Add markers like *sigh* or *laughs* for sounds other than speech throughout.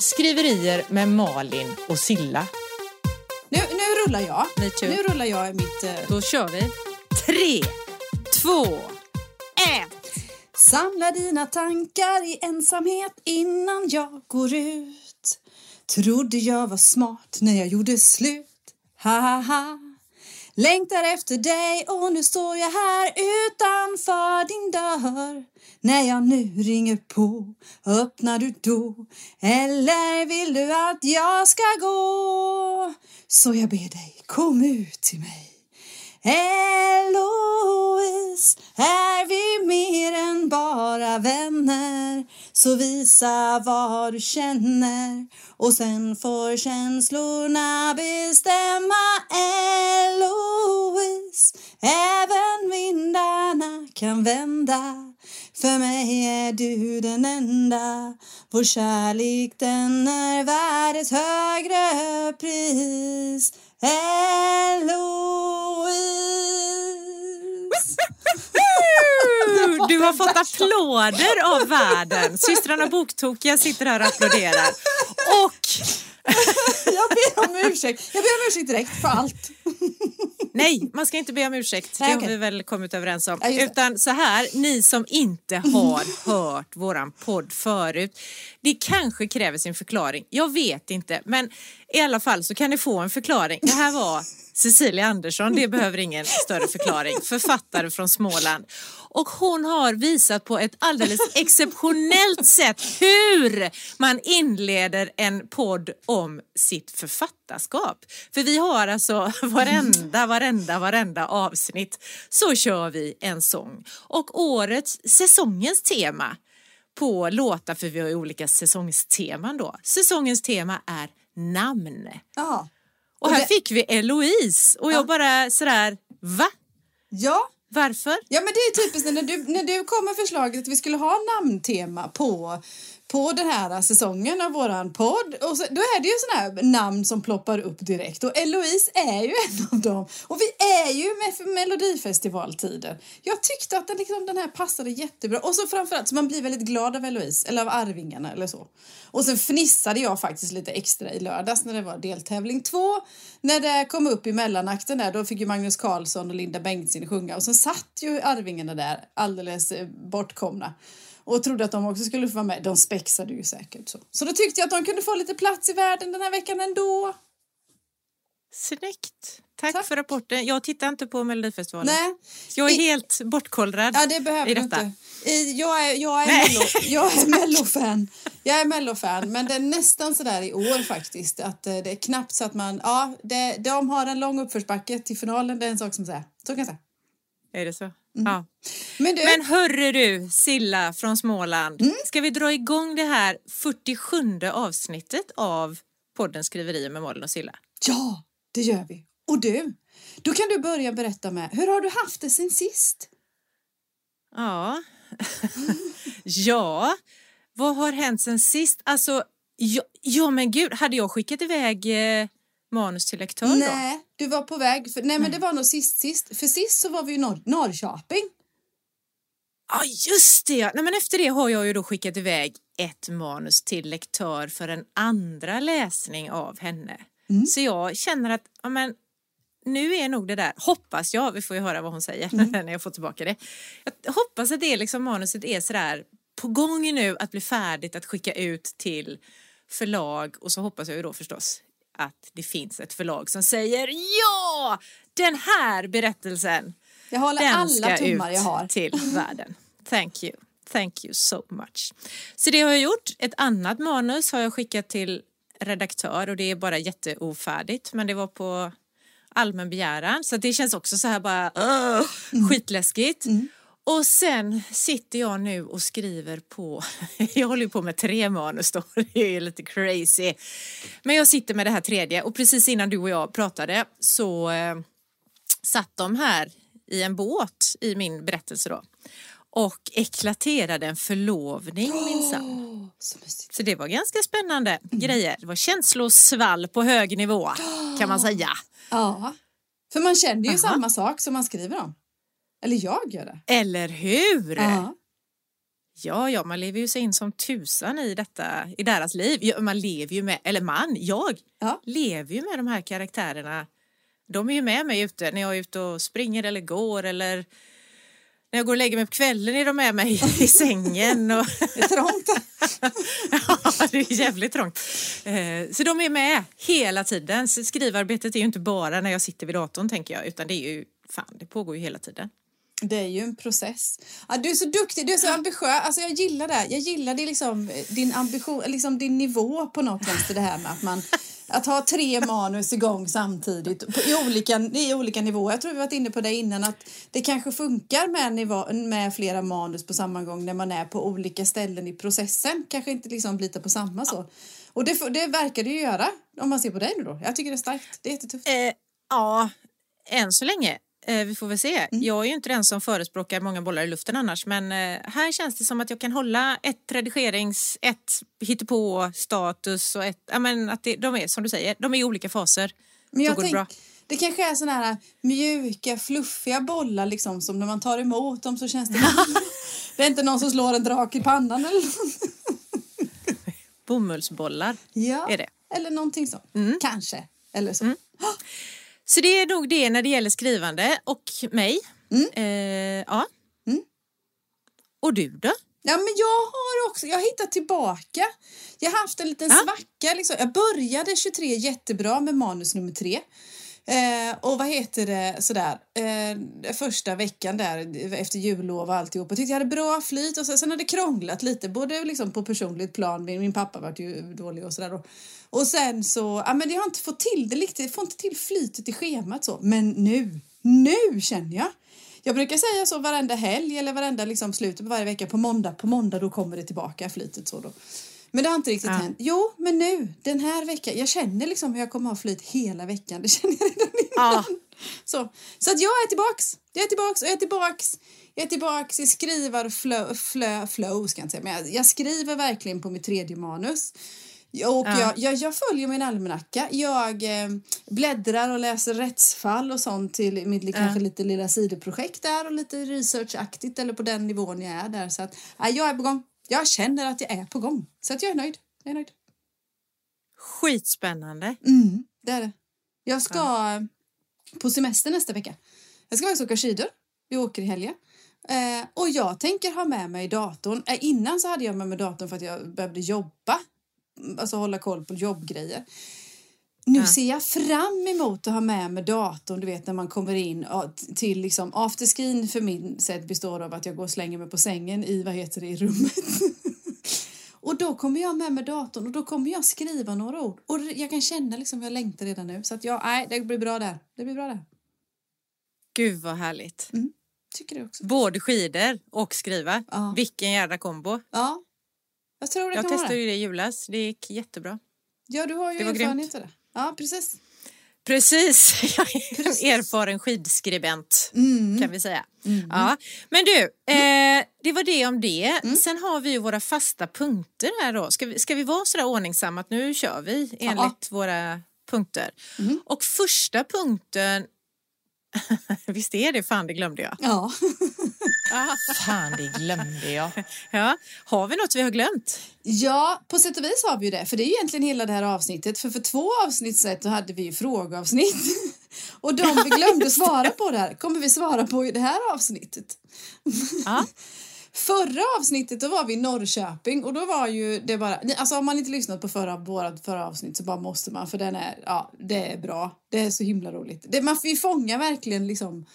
Skriverier med Malin och Silla. Nu, nu rullar jag. Nu rullar jag mitt... Eh... Då kör vi. Tre, två, ett. Samla dina tankar i ensamhet innan jag går ut. Trodde jag var smart när jag gjorde slut. Ha, ha, ha. Längtar efter dig och nu står jag här utanför din dörr. När jag nu ringer på, öppnar du då? Eller vill du att jag ska gå? Så jag ber dig, kom ut till mig. Eloise, är vi mer än bara vänner? Så visa vad du känner. Och sen får känslorna bestämma. Eloise, även vindarna kan vända. För mig är du den enda. Vår kärlek den är värd ett högre pris. Eloise Du har fått applåder av världen. Systrarna Boktokiga sitter här och applåderar. Och *laughs* Jag ber om ursäkt. Jag ber om ursäkt direkt för allt. *laughs* nej, man ska inte be om ursäkt. Det Nej, har vi väl kommit överens om. Ja. Utan så här, ni som inte har *laughs* hört våran podd förut. Det kanske kräver sin förklaring. Jag vet inte, men i alla fall så kan ni få en förklaring. Det här var Cecilia Andersson, det behöver ingen större förklaring, författare från Småland. Och hon har visat på ett alldeles *laughs* exceptionellt sätt hur man inleder en podd om sitt författarskap. För vi har alltså *laughs* varenda, varenda, varenda avsnitt så kör vi en sång. Och årets, säsongens tema på låtar, för vi har ju olika säsongsteman då. Säsongens tema är namn. Ja. Och här fick vi Eloise och jag Ja. bara sådär, va? Ja, varför? Ja men det är typiskt när du, när du kom med förslaget att vi skulle ha namntema på, på den här säsongen av våran podd. Och så, då är det ju sådana här namn som ploppar upp direkt och Eloise är ju *laughs* en av dem. Och vi är ju med Melodifestivaltiden. Jag tyckte att den, liksom, den här passade jättebra. Och så framförallt så man blir väldigt glad av Eloise eller av Arvingarna eller så. Och sen fnissade jag faktiskt lite extra i lördags när det var deltävling två. När det kom upp i mellanakten där då fick ju Magnus Carlsson och Linda Bengtzing sjunga och sen satt ju Arvingarna där alldeles bortkomna och trodde att de också skulle få vara med. De spexade ju säkert så. Så då tyckte jag att de kunde få lite plats i världen den här veckan ändå. Snyggt. Tack, Tack. för rapporten. Jag tittar inte på Melodifestivalen. Nej, Jag är I- helt bortkollrad ja det behöver i du detta. inte. I, jag är, jag är, mello, jag är *laughs* mellofan. Jag är mellofan, men det är nästan sådär i år faktiskt att eh, det är knappt så att man, ja, det, de har en lång uppförsbacke till finalen, det är en sak som säger. Så kan jag säga. Är det så? Mm. Ja. Men du, Men hörru du, Silla från Småland. Mm. Ska vi dra igång det här 47 avsnittet av podden Skriverier med Malin och Silla? ja, det gör vi. Och du, då kan du börja berätta med, hur har du haft det sen sist? Ja. *laughs* ja, vad har hänt sen sist? Alltså, ja, ja men gud, hade jag skickat iväg eh, manus till lektör då? Du var på väg, för, nej men det var nog sist sist, för sist så var vi i Norr, Norrköping. Ja, just det! Nej, men efter det har jag ju då skickat iväg ett manus till lektör för en andra läsning av henne. Mm. Så jag känner att ja, men, nu är nog det där, hoppas jag, vi får ju höra vad hon säger *laughs* när jag får tillbaka det. Jag hoppas att det liksom manuset är sådär på gång nu att bli färdigt att skicka ut till förlag och så hoppas jag ju då förstås att det finns ett förlag som säger ja, den här berättelsen Jag håller den alla ska tummar ut jag har. till världen. Thank you. Thank you so much. Så det har jag gjort. Ett annat manus har jag skickat till redaktör och det är bara jätteofärdigt men det var på allmän begäran så det känns också så här bara uh, skitläskigt. Och sen sitter jag nu och skriver på, *laughs* jag håller ju på med tre manus då, *laughs* det är lite crazy. Men jag sitter med det här tredje och precis innan du och jag pratade så eh, satt de här i en båt i min berättelse då och eklaterade en förlovning minsann. Åh, så. Så det var ganska spännande grejer. Det var känslosvall på hög nivå kan man säga. Ja, för man känner ju Aha. samma sak som man skriver om. Eller jag gör det. Eller hur? Ja. Ja, ja, man lever ju sig in som tusan i detta, i deras liv. Man lever ju med, eller man, jag, Ja. lever ju med de här karaktärerna. De är ju med mig ute när jag är ute och springer eller går eller när jag går och lägger mig på kvällen är de med mig *laughs* i sängen. Och Det är trångt. *laughs* ja, det är jävligt trångt. Eh, Så de är med hela tiden. Så skrivarbetet är ju inte bara när jag sitter vid datorn tänker jag, utan det är ju, fan, det pågår ju hela tiden. Det är ju en process. Ja, du är så duktig, du är så ambitiös. Alltså jag gillar det. Jag gillar det liksom, eh, din ambition, liksom din nivå på något vänster. Det här med att man att ha tre manus igång samtidigt på, i, olika, i olika nivåer. Jag tror vi varit inne på det innan att det kanske funkar med, nivå, med flera manus på samma gång när man är på olika ställen i processen. Kanske inte liksom lita på samma så. Och det, det verkar det ju göra om man ser på dig nu då. Jag tycker det är starkt. Det är jättetufft. Eh, ja, än så länge. Eh, vi får väl se. Jag är ju inte den som förespråkar många bollar i luften annars men eh, här känns det som att jag kan hålla ett redigerings, ett hittepå status och ett, ja men att det, de är som du säger, de är i olika faser. Men Så jag går det tänk, bra. det kanske är såna här mjuka, fluffiga bollar liksom som när man tar emot dem så känns det... *laughs* det är inte någon som slår en drake i pannan eller något. Bomullsbollar Ja, är det. eller någonting sånt. Kanske. Eller så. *gasps* Så det är nog det när det gäller skrivande och mig. Eh, ja. Och du då? Ja, men jag har också, jag har hittat tillbaka. Jag har haft en liten Ja. svacka. Liksom. Jag började 23 jättebra med manus nummer tre. Eh, och vad heter det sådär, eh, första veckan där efter jullov och alltihop. Jag tyckte jag hade bra flyt och så, sen har det krånglat lite både liksom på personligt plan, min, min pappa var ju dålig och sådär. Och, och sen så, ja men jag har inte fått till det riktigt, jag får inte till flytet i schemat så. Men nu, nu känner jag. Jag brukar säga så varenda helg eller varenda liksom slutet på varje vecka. På måndag, på måndag då kommer det tillbaka flytet så då. Men det har inte riktigt Ja. hänt. Jo, men nu, den här veckan. Jag känner liksom hur jag kommer ha flyt hela veckan. *laughs* Det känner jag redan innan. Ja. Så, så att jag är tillbaks. Jag är tillbaks och jag är tillbaks. Jag är tillbaks i skrivar flow, flow, flow ska jag inte säga. Men jag, jag skriver verkligen på mitt tredje manus. Och Ja. jag, jag, jag följer min almanacka. Jag eh, bläddrar och läser rättsfall och sånt till mitt li- kanske lite lilla sidoprojekt där och lite researchaktigt eller på den nivån jag är där. Så att nej, jag är på gång. Jag känner att jag är på gång. Så att jag är nöjd. Jag är nöjd. Skitspännande. Mm, det är det. Jag ska eh, på semester nästa vecka. Jag ska faktiskt åka skidor. Vi åker i helgen. Eh, och jag tänker ha med mig datorn. Eh, innan så hade jag med mig datorn för att jag behövde jobba. Mm, Alltså hålla koll på jobbgrejer. Nu ser jag fram emot att ha med mig datorn, du vet när man kommer in till liksom afterskin för min sätt består av att jag går och slänger mig på sängen i, vad heter det, i rummet. *laughs* Och då kommer jag med mig datorn och då kommer jag skriva några ord. Och jag kan känna liksom jag längtar redan nu. Så att jag, nej, det blir bra där. Det blir bra där. Gud vad härligt. Tycker det också. Både skidor och skriva. Ja. Vilken jävla kombo. Ja. Jag tror det Jag kan vara testade ju det i julas. Det gick jättebra. Ja, du har ju Det erfarenhet av det. Ja, precis. Precis, *laughs* jag är en erfaren skidskribent Mm. kan vi säga. Ja. Men du, eh, det var det om det. Sen har vi ju våra fasta punkter här då. Ska vi, ska vi vara sådär ordningsamma att nu kör vi enligt våra punkter? Och första punkten, *laughs* visst är det fan det glömde jag. Ja. *laughs* Fan, det glömde jag. *laughs* Ja. Har vi något vi har glömt? ja, på sätt och vis har vi ju det. För det är ju egentligen hela det här avsnittet. För för två avsnitt sedan så hade vi ju frågeavsnitt. Och de vi glömde svara på där kommer vi svara på i det här avsnittet. Ja. Förra avsnittet då var vi i Norrköping och då var ju det bara, alltså har man inte lyssnat på förra, vårat förra avsnitt så bara måste man för den är, ja det är bra. Det är så himla roligt. Det, man, vi fångar verkligen liksom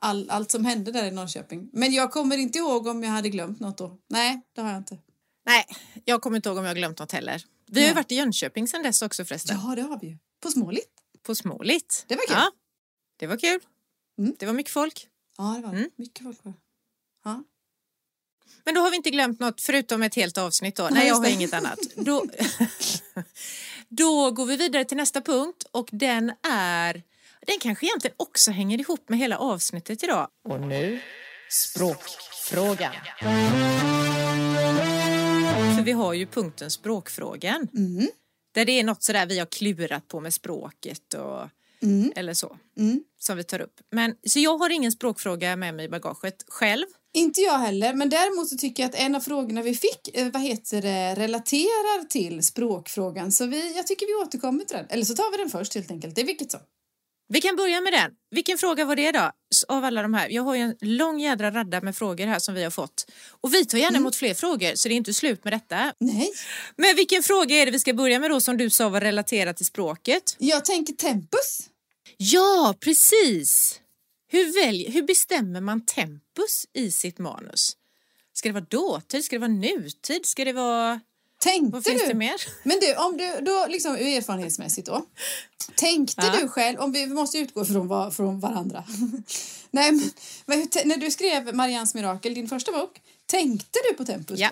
all, allt som hände där i Norrköping. Men jag kommer inte ihåg om jag hade glömt något då. Nej, det har jag inte. Nej, jag kommer inte ihåg om jag har glömt något heller. Vi har ju Nej. varit i Jönköping sedan dess också förresten. Ja, det har vi ju. På Småligt. På Småligt. Det var kul. Ja, det var kul. Mm. Det var mycket folk. Ja, det var. Mm. Mycket folk. Ja. Men då har vi inte glömt något förutom ett helt avsnitt då. Nej, jag har inget annat. Då, *laughs* då går vi vidare till nästa punkt och den är den kanske egentligen också hänger ihop med hela avsnittet idag. Och nu, språkfrågan. För vi har ju punkten språkfrågan. Mm. Där det är något sådär vi har klurat på med språket och Mm. eller så. Mm. Som vi tar upp. Men, så jag har ingen språkfråga med mig i bagaget själv. Inte jag heller, men däremot så tycker jag att en av frågorna vi fick, eh, vad heter det, relaterar till språkfrågan. Så vi, jag tycker vi återkommer till den. Eller så tar vi den först helt enkelt. Det är vilket som. Vi kan börja med den. Vilken fråga var det då? Av alla de här. Jag har ju en lång jädra radda med frågor här som vi har fått. Och vi tar gärna emot fler frågor så det är inte slut med detta. Nej, Men vilken fråga är det vi ska börja med då som du sa var relaterat till språket? jag tänker tempus. Ja, precis! Hur, välj, hur bestämmer man tempus i sitt manus? Ska det vara dåtid? Ska det vara nutid? Ska det vara... Tänkte Vad finns du? det mer? Men du, om du då liksom erfarenhetsmässigt då. Tänkte Ja. du själv, om vi, måste utgå från, va- från varandra. *laughs* Nej, men, när du skrev Marians mirakel, din första bok, tänkte du på tempus? Ja.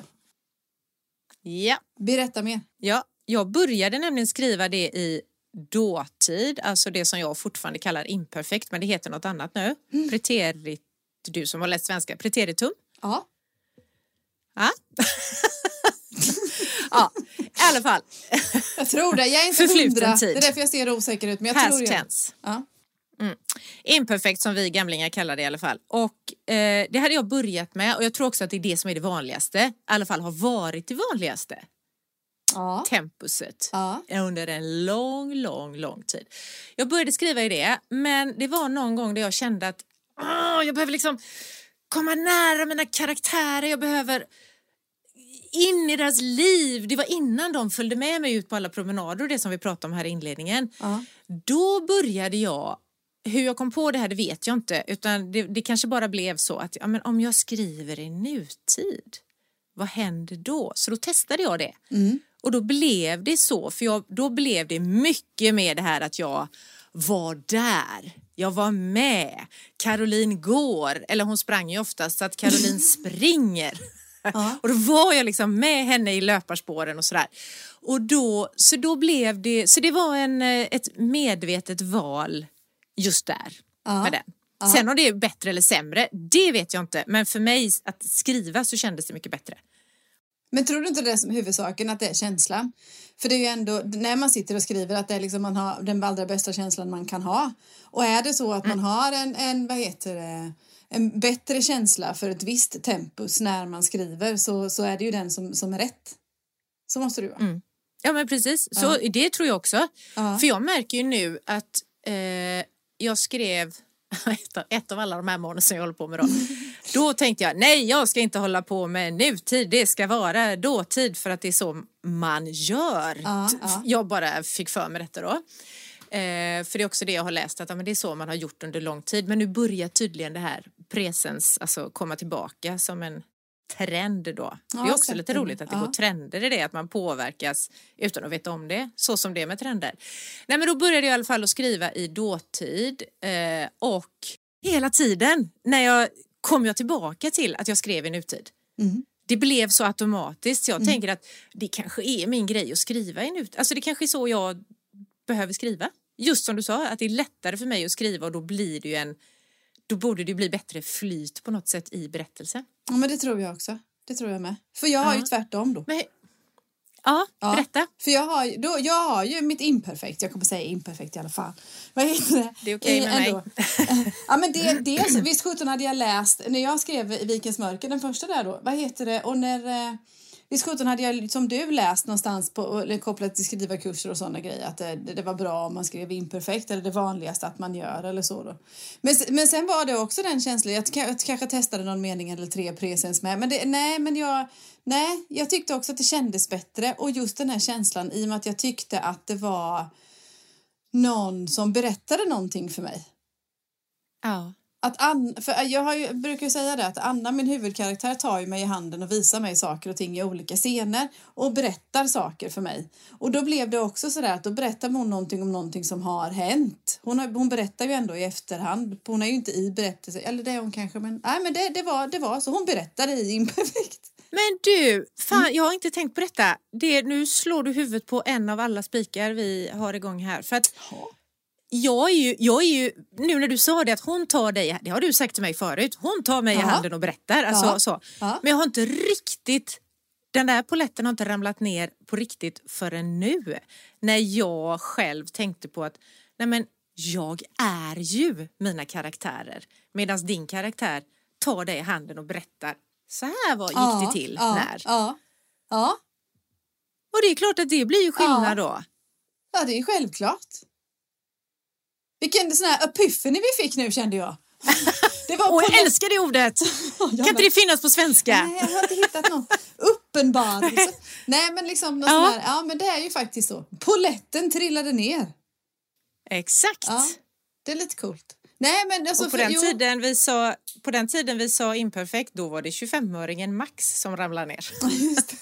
då? Ja. Berätta mer. ja, jag började nämligen skriva det i dåtid, alltså det som jag fortfarande kallar imperfekt, men det heter något annat nu. Preterit, du som har läst svenska, preteritum. Ja. Ja. *laughs* ja, i alla fall. Jag tror det. Jag är inte hundra. tid. Det är därför jag ser osäker ut. Men jag Past tror jag. tense. Ja. Imperfekt som vi gamlingar kallar det i alla fall. Och eh, det hade jag börjat med och jag tror också att det är det som är det vanligaste. I alla fall har varit det vanligaste. Ja. Tempuset. Ja. Under en lång, lång, lång tid. Jag började skriva i det men det var någon gång där jag kände att "Åh, jag behöver liksom komma nära mina karaktärer. Jag behöver in i deras liv. Det var innan de följde med mig ut på alla promenader och det som vi pratade om här i inledningen. Ja. Då började jag, hur jag kom på det här det vet jag inte, utan det, det kanske bara blev så att ja, men om jag skriver i nutid, vad händer då? Så då testade jag det. Och då blev det så, för jag, då blev det mycket med det här att jag var där. Jag var med. Caroline går, eller hon sprang ju oftast så att Caroline *laughs* springer. Ja. Och då var jag liksom med henne i löparspåren och sådär. Och då, så då blev det, så det var en, eh, ett medvetet val just där Ja. med den. Sen om det är bättre eller sämre, det vet jag inte. Men för mig att skriva så kändes det mycket bättre. Men tror du inte det är som huvudsaken, att det är känslan? För det är ju ändå, när man sitter och skriver, att det är liksom man har den allra bästa känslan man kan ha. Och är det så att man har en, en vad heter det, en bättre känsla för ett visst tempus när man skriver så, så är det ju den som, som är rätt. Så måste det vara. Ja men precis, så det tror jag också. Ja. För jag märker ju nu att eh, jag skrev *laughs* ett av, ett av alla de här manusen jag håller på med då. *laughs* Då tänkte jag, nej jag ska inte hålla på med nutid, det ska vara dåtid för att det är så man gör. Ja, ja. Jag bara fick för mig detta då. Eh, för det är också det jag har läst, att ja, men det är så man har gjort under lång tid. Men nu börjar tydligen det här presens alltså komma tillbaka som en trend då. det är Ja, också lite roligt att det Ja. går trender i det, att man påverkas utan att veta om det, så som det är med trender. Nej men då började jag i alla fall att skriva i dåtid eh, och hela tiden när jag kom jag tillbaka till att jag skrev i nutid. Mm. Det blev så automatiskt jag tänker att det kanske är min grej att skriva i nutid. Alltså det kanske är så jag behöver skriva. Just som du sa, att det är lättare för mig att skriva och då blir det ju en då borde det bli bättre flyt på något sätt i berättelsen. Ja, men det tror jag också. Det tror jag med. För jag har ju Ja. tvärtom då. Men, ja, Ja. berätta. För jag har, då, jag har ju mitt imperfekt, jag kommer säga imperfekt i alla fall. Vad heter det? Det är okej med mig. Ändå. *laughs* ja men det, dels, visst sjutton hade jag läst, när jag skrev i Vikens mörker, den första där då, vad heter det, och när eh, Visst sjutton hade jag som du läst någonstans på, eller kopplat till skrivarkurser och sådana grejer att eh, det, det var bra om man skrev imperfekt eller det vanligaste att man gör eller så då. Men, men sen var det också den känslan, jag, jag kanske testade någon mening eller tre presens med men det, nej men jag Nej, jag tyckte också att det kändes bättre och just den här känslan i och med att jag tyckte att det var någon som berättade någonting för mig. Ja. Att Ann, för jag har ju, brukar ju säga det att Anna, min huvudkaraktär, tar ju mig i handen och visar mig saker och ting i olika scener och berättar saker för mig. Och då blev det också sådär att då berättar hon någonting om någonting som har hänt. Hon, har, hon berättar ju ändå i efterhand. Hon är ju inte i berättelse, eller det är hon kanske, men nej men det, det, var, det var så. Hon berättade i imperfekt. Men du, fan, jag har inte tänkt på detta. Det, nu slår du huvudet på en av alla spikar vi har igång här. För att jag är, ju, jag är ju, nu när du sa det att hon tar dig, det har du sagt till mig förut, hon tar mig i Ja. handen och berättar. Alltså, Ja. så. Ja. Men jag har inte riktigt, den där poletten har inte ramlat ner på riktigt förrän nu. När jag själv tänkte på att, nej men jag är ju mina karaktärer. Medan din karaktär tar dig i handen och berättar. Så här var, gick ja, det till ja, när. Ja, ja, Och det är klart att det blir ju skillnad då. ja, det är självklart. Vilken sån här epiphany vi fick nu kände jag. Det var *laughs* Och jag älskar det ordet! *laughs* Ja, Kan inte det finnas på svenska? Nej, jag har inte hittat någon uppenbarelse. *laughs* Nej, men liksom någon Ja. sån här, ja, men det är ju faktiskt så. Poletten trillade ner. Exakt. Ja, det är lite coolt. Nej, men alltså, och på för- den, jo, tiden vi sa, på den tiden vi sa imperfekt, då var det 25-öringen max som ramlade ner. Just det.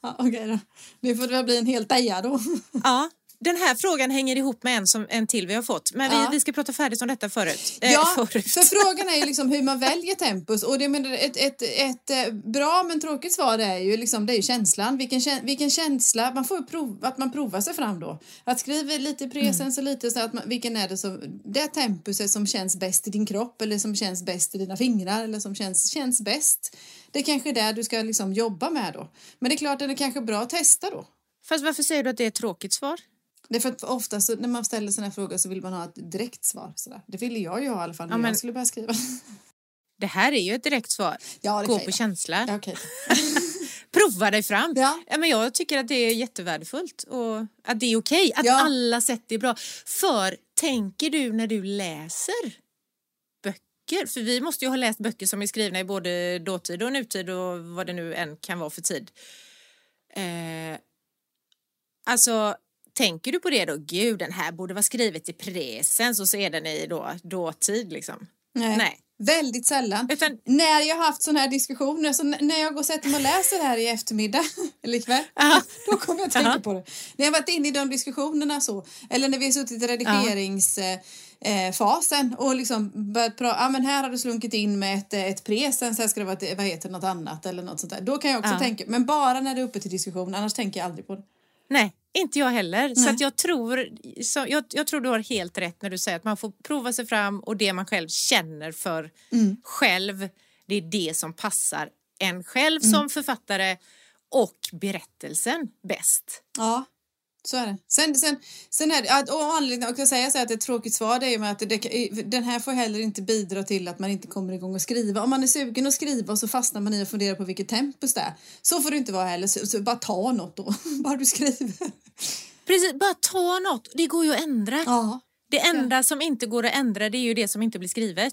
ja, Okej då. Det får väl bli en hel deja då. Ja, den här frågan hänger ihop med en, som, en till vi har fått. Men vi, Ja. vi ska prata färdigt om detta förut. Eh, Ja, förut. för frågan är ju liksom hur man *laughs* väljer tempus och det menar, ett, ett, ett, eh, bra men tråkigt svar är ju liksom det är ju känslan. Vilken, vilken känsla, man får ju prova, att man provar sig fram då. Att skriva lite presens och lite så att man, vilken är det som, det tempuset som känns bäst i din kropp eller som känns bäst i dina fingrar eller som känns, känns bäst. Det är kanske är där du ska liksom jobba med då. Men det är klart att det är kanske bra att testa då. Fast varför säger du att det är ett tråkigt svar? Det är för att ofta så, när man ställer här frågor så vill man ha ett direkt svar. Sådär. Det ville jag ju ha i alla fall när Ja, men- jag skulle börja skriva. *laughs* Det här är ju ett direkt svar. Ja, Gå på känsla. Ja, okej. *laughs* Prova dig fram. Ja. men jag tycker att det är jättevärdefullt och att det är okej. Att Ja. alla sätt är bra. För tänker du när du läser böcker, för vi måste ju ha läst böcker som är skrivna i både dåtid och nutid och vad det nu än kan vara för tid. Eh, alltså, tänker du på det då? Gud, den här borde vara skrivet i presens och så är den i då, dåtid liksom. Nej. Nej. Väldigt sällan. Utan, När jag har haft såna här diskussioner, så när jag går och sätter mig och läser här i eftermiddag, *laughs* eller ikväll, *laughs* då kommer jag att tänka Aha. på det. När jag varit inne i de diskussionerna så, eller när vi har suttit i redigeringsfasen eh, fasen och liksom börjat prata, ah, men här har du slunkit in med ett, eh, ett presens, här ska det vara ett, vad heter det, något annat eller något sånt där. Då kan jag också Ja. tänka, men bara när det är uppe till diskussion, annars tänker jag aldrig på det. Nej, inte jag heller. Så Nej. att jag, tror, så jag, jag tror du har helt rätt när du säger att man får prova sig fram och det man själv känner för Mm. själv, det är det som passar en själv Mm. som författare och berättelsen bäst. Ja, så är det. Sen, sen, sen är det, att- och anledningen att säga så att ett tråkigt svar det är ju med att det, den här får heller inte bidra till att man inte kommer igång och skriva. Om man är sugen att skriva och så fastnar man i att fundera på vilket tempus det är. Så får det inte vara heller, så, så bara ta något då, *laughs* bara du skriver. Precis, bara ta något. Det går ju att ändra. Ja, Det enda som inte går att ändra det är ju det som inte blir skrivet.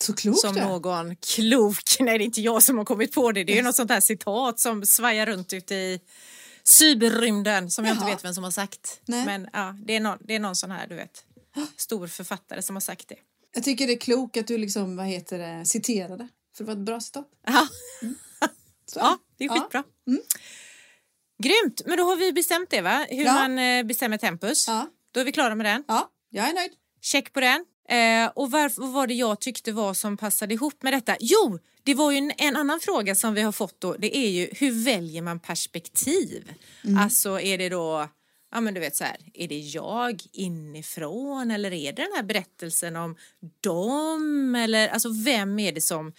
så klokt Som någon klok, *laughs* nej det är inte jag som har kommit på det, det är ju något sånt här citat som svajar runt ute i cyberrymden som jag inte vet vem som har sagt. Nej. Men ja, det är, någon, det är någon sån här, du vet, stor författare som har sagt det. Jag tycker det är klokt att du liksom, vad heter det, citerade. För det var ett bra citat. *laughs* Ja, Så. ja det är Ja. skitbra. Grymt, men då har vi bestämt det va? Hur Ja. man eh, bestämmer tempus. Ja. Då är vi klara med den. ja, jag är nöjd. Check på den. Eh, och varför, vad var det jag tyckte var som passade ihop med detta? Jo, det var ju en, en annan fråga som vi har fått då. Det är ju hur väljer man perspektiv? Alltså är det då, ja men du vet så här, är det jag inifrån eller är det den här berättelsen om dem? Eller alltså vem är det som,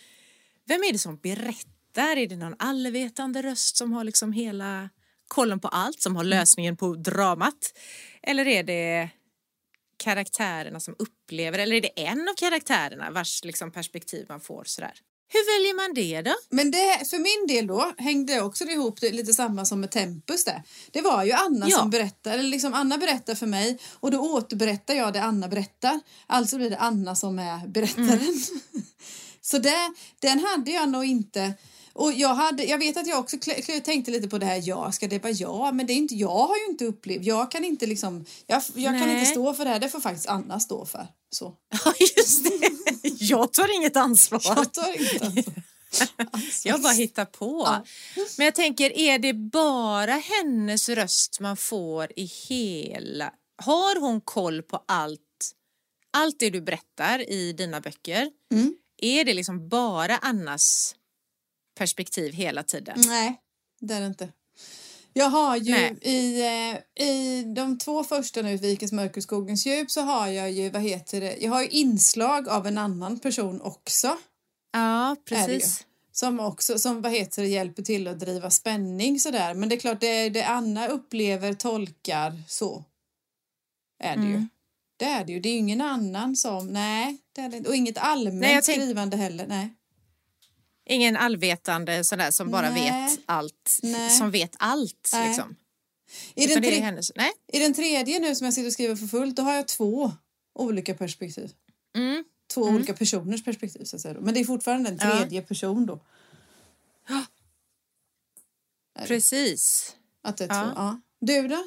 vem är det som berättar? Är det någon allvetande röst som har liksom hela kollen på allt, som har lösningen på dramat? Eller är det karaktärerna som upplever, eller är det en av karaktärerna vars liksom, perspektiv man får sådär? Hur väljer man det då? Men det, för min del då hängde också ihop det, lite samma som med Tempus där. Det var ju Anna Ja. som berättar, eller liksom Anna berättar för mig och då återberättar jag det Anna berättar. Alltså blir det Anna som är berättaren. *laughs* Så det, den hade jag nog inte. Och jag, hade, jag vet att jag också tänkte lite på det här, ja, ska det vara jag? Men det är inte, jag har ju inte upplevt, jag kan inte liksom, jag, jag kan inte stå för det här, det får faktiskt Anna stå för. Så. *laughs* Ja, just det. Jag tar inget ansvar. Jag tar inte ansvar. *laughs* Jag bara hittar på. Ja. Men jag tänker, är det bara hennes röst man får i hela... Har hon koll på allt, allt det du berättar i dina böcker? Mm. Är det liksom bara Annas perspektiv hela tiden? Nej, det är det inte. Jag har ju Nej. i, eh, i de två första nu, Vikens mörker skogens djup, så har jag ju, vad heter det, jag har ju inslag av en annan person också. Ja, ju. precis. Som också, som vad heter det, hjälper till att driva spänning sådär. Men det är klart, det, det Anna upplever, tolkar, så är det ju. Mm. Det är det ju. Det är ju ingen annan som... Nej, det är det inte. Och inget allmänt Nej, tänk- skrivande heller. Nej. Ingen allvetande sån där som bara Nej. vet allt. Nej. Som vet allt Nej. liksom. I den, tre- hennes. Nej. I den tredje nu som jag sitter och skriver för fullt, då har jag två olika perspektiv. Mm. Två olika personers perspektiv så att säga. Då. Men det är fortfarande en Ja. tredje person då. Precis. Att det är Ja. två. Ja. Du då?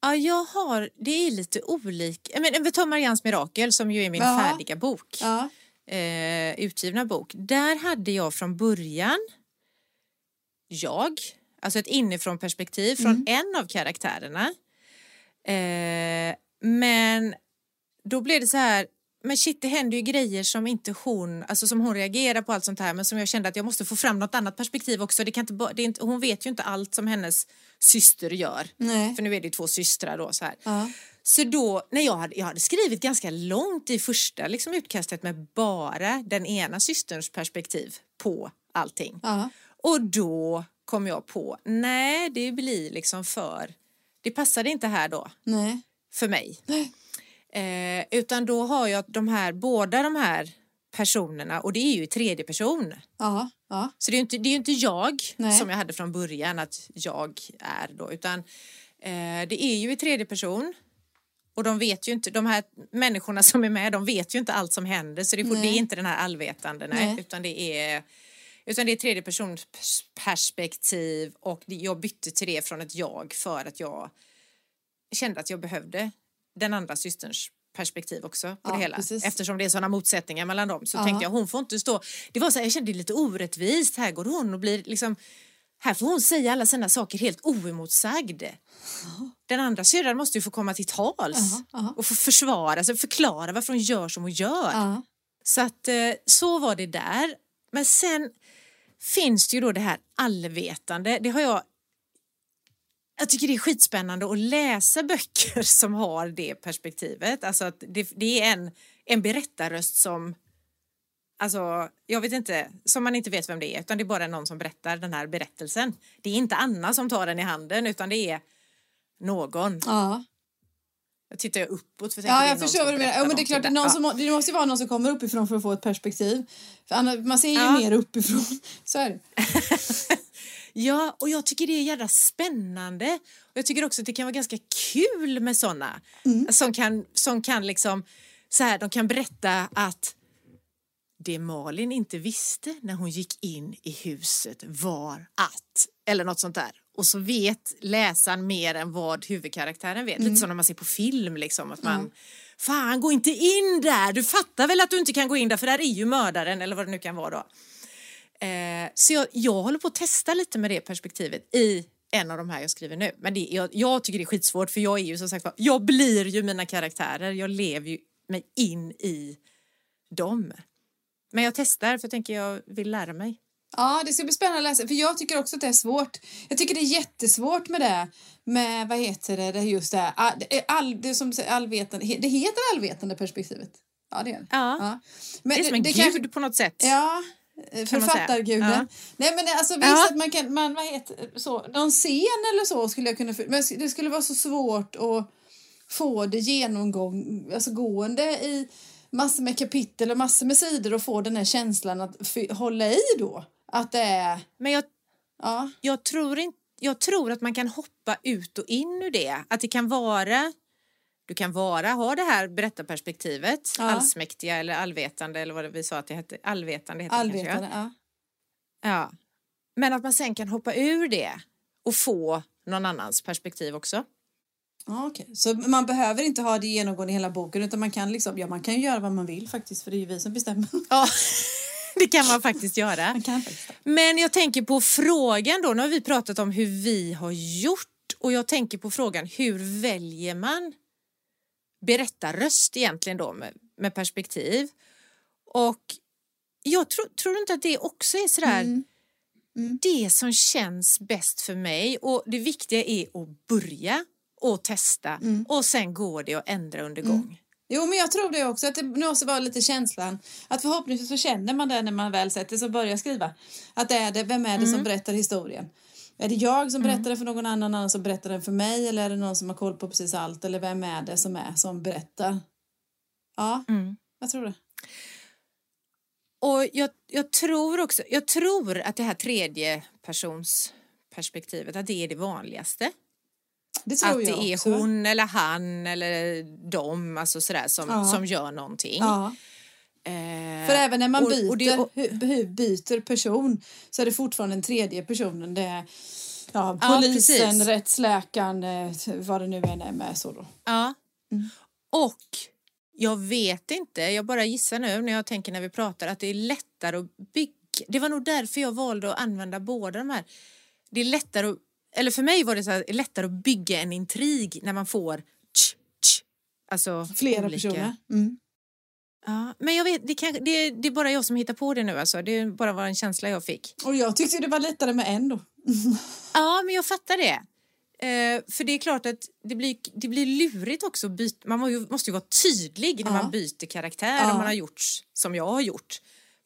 Ja, jag har, det är lite olika. Men vi tar Marians mirakel som ju är min Ja. färdiga bok. Ja. Eh, utgivna bok. Där hade jag från början jag, alltså ett inifrån perspektiv från en av karaktärerna. Eh, men då blev det så här, men shit det händer ju grejer som inte hon, alltså som hon reagerar på allt sånt här men som jag kände att jag måste få fram något annat perspektiv också. Det kan inte, det inte, hon vet ju inte allt som hennes syster gör. Nej. För nu är det ju två systrar då så här. Ja. Så då, när jag hade, jag hade skrivit ganska långt i första liksom, utkastet med bara den ena systerns perspektiv på allting. Ja. Och då kom jag på, nej det blir liksom för, det passade inte här då Nej. för mig. Nej. Eh, utan då har jag de här, båda de här personerna och det är ju i tredje person. Ja. Ja. Så det är ju inte, det är ju inte jag Nej. som jag hade från början att jag är då utan eh, det är ju i tredje person. Och de vet ju inte, de här människorna som är med, de vet ju inte allt som händer så det, får, det är inte den här allvetande, nej, Nej. utan det är utan det är tredje persons pers- perspektiv och jag bytte till det från ett jag för att jag kände att jag behövde den andra systerns perspektiv också på Ja, det hela. precis. Eftersom det är sådana motsättningar mellan dem så Ja. tänkte jag hon får inte stå. Det var så här, jag kände det lite orättvist. Här går hon och blir liksom här får hon säga alla sina saker helt oemotsagd. Den andra syrran måste ju få komma till tals Ja, ja. och få försvara sig, förklara varför hon gör som hon gör. Så att eh, så var det där. Men sen finns det ju då det här allvetande. Det har jag jag tycker det är skitspännande att läsa böcker *laughs* som har det perspektivet. Alltså att det, det är en, en berättarröst som Alltså, jag vet inte, som man inte vet vem det är utan det är bara någon som berättar den här berättelsen. Det är inte Anna som tar den i handen utan det är någon. Ja. Jag tittar jag uppåt för tänker Ja, jag förstår vad du menar. Ja, men det är klart, det, någon som, det måste ju vara någon som kommer uppifrån för att få ett perspektiv. För annars, man ser ju Ja. mer uppifrån. Så är det. *laughs* Ja, och jag tycker det är jävla spännande. Och jag tycker också att det kan vara ganska kul med såna som kan, som kan liksom så här, de kan berätta att det Malin inte visste när hon gick in i huset var att, eller något sånt där. Och så vet läsaren mer än vad huvudkaraktären vet. Lite som när man ser på film liksom. Att man, fan gå inte in där, du fattar väl att du inte kan gå in där för där är ju mördaren eller vad det nu kan vara då. Eh, så jag, jag håller på att testa lite med det perspektivet i en av de här jag skriver nu. Men det, jag, jag tycker det är skitsvårt för jag är ju som sagt jag blir ju mina karaktärer. Jag lever ju mig in i dem. Men jag testar för jag tänker jag vill lära mig. Ja, det ska bli spännande att läsa. För jag tycker också att det är svårt. Jag tycker det är jättesvårt med det. Med, vad heter det, det just det här. All, det, är all, det som allvetande. Det heter allvetande perspektivet. Ja, det är det. Ja. Men Det är som en gud kanske- på något sätt. Ja, säga. författarguden. Ja. Nej men alltså visst Ja. att man kan, man, vad heter så, någon scen eller så skulle jag kunna, men det skulle vara så svårt att få det genomgång, alltså gående i massor med kapitel och massor med sidor och få den här känslan att hålla i då. Att det är, Men jag, ja, jag, tror inte, jag tror att man kan hoppa ut och in ur det. Att det kan vara du kan vara, ha det här berättarperspektivet, Ja. allsmäktiga eller allvetande eller vad det vi sa att det hette. Allvetande heter det allvetande. Ja. Ja. Men att man sen kan hoppa ur det och få någon annans perspektiv också. Okej. Så man behöver inte ha det genomgående i hela boken utan man kan liksom, ja man kan göra vad man vill faktiskt för det är ju vi som bestämmer. *laughs* Ja, det kan man faktiskt göra. Man kan faktiskt. Men jag tänker på frågan då, nu har vi pratat om hur vi har gjort och jag tänker på frågan hur väljer man berättarröst egentligen då med, med perspektiv. Och jag tror, tror inte att det också är sådär Mm. det som känns bäst för mig och det viktiga är att börja och testa Mm. och sen går det att ändra under gång. Jo, men jag tror det också. Att det måste vara lite känslan. Att förhoppningsvis så känner man det när man väl sätter sig och börjar skriva. Att det är det, vem är det som berättar historien? Är det jag som berättar det för någon annan, annan som berättar den för mig eller är det någon som har koll på precis allt eller vem är det som är som berättar? Ja, Mm. jag tror det. Och jag, jag tror också, jag tror att det här tredje persons perspektivet, att det är det vanligaste. Det tror Att det är också. hon eller han eller de, alltså sådär, som, Ja. som gör någonting. Ja. Eh, För även när man och- byter, och det- och- byter person så är det fortfarande den tredje personen. Det är ja, Ja, polisen, precis. rättsläkaren, eh, vad det nu än är med. Så då. Ja. Mm. Och jag vet inte, jag bara gissar nu när jag tänker när vi pratar att det är lättare att bygga. Det var nog därför jag valde att använda båda de här. Det är lättare att, eller för mig var det så här, lättare att bygga en intrig när man får tsch, tsch, alltså Flera olika. personer. Mm. Ja, men jag vet, det, kan, det, det är bara jag som hittar på det nu alltså. Det är bara var en känsla jag fick. Och jag tyckte det var lättare med en då. *laughs* Ja, men jag fattar det. Eh, för det är klart att det blir, det blir lurigt också. Byta, man ju, måste ju vara tydlig när Ja. man byter karaktär Ja. om man har gjort som jag har gjort.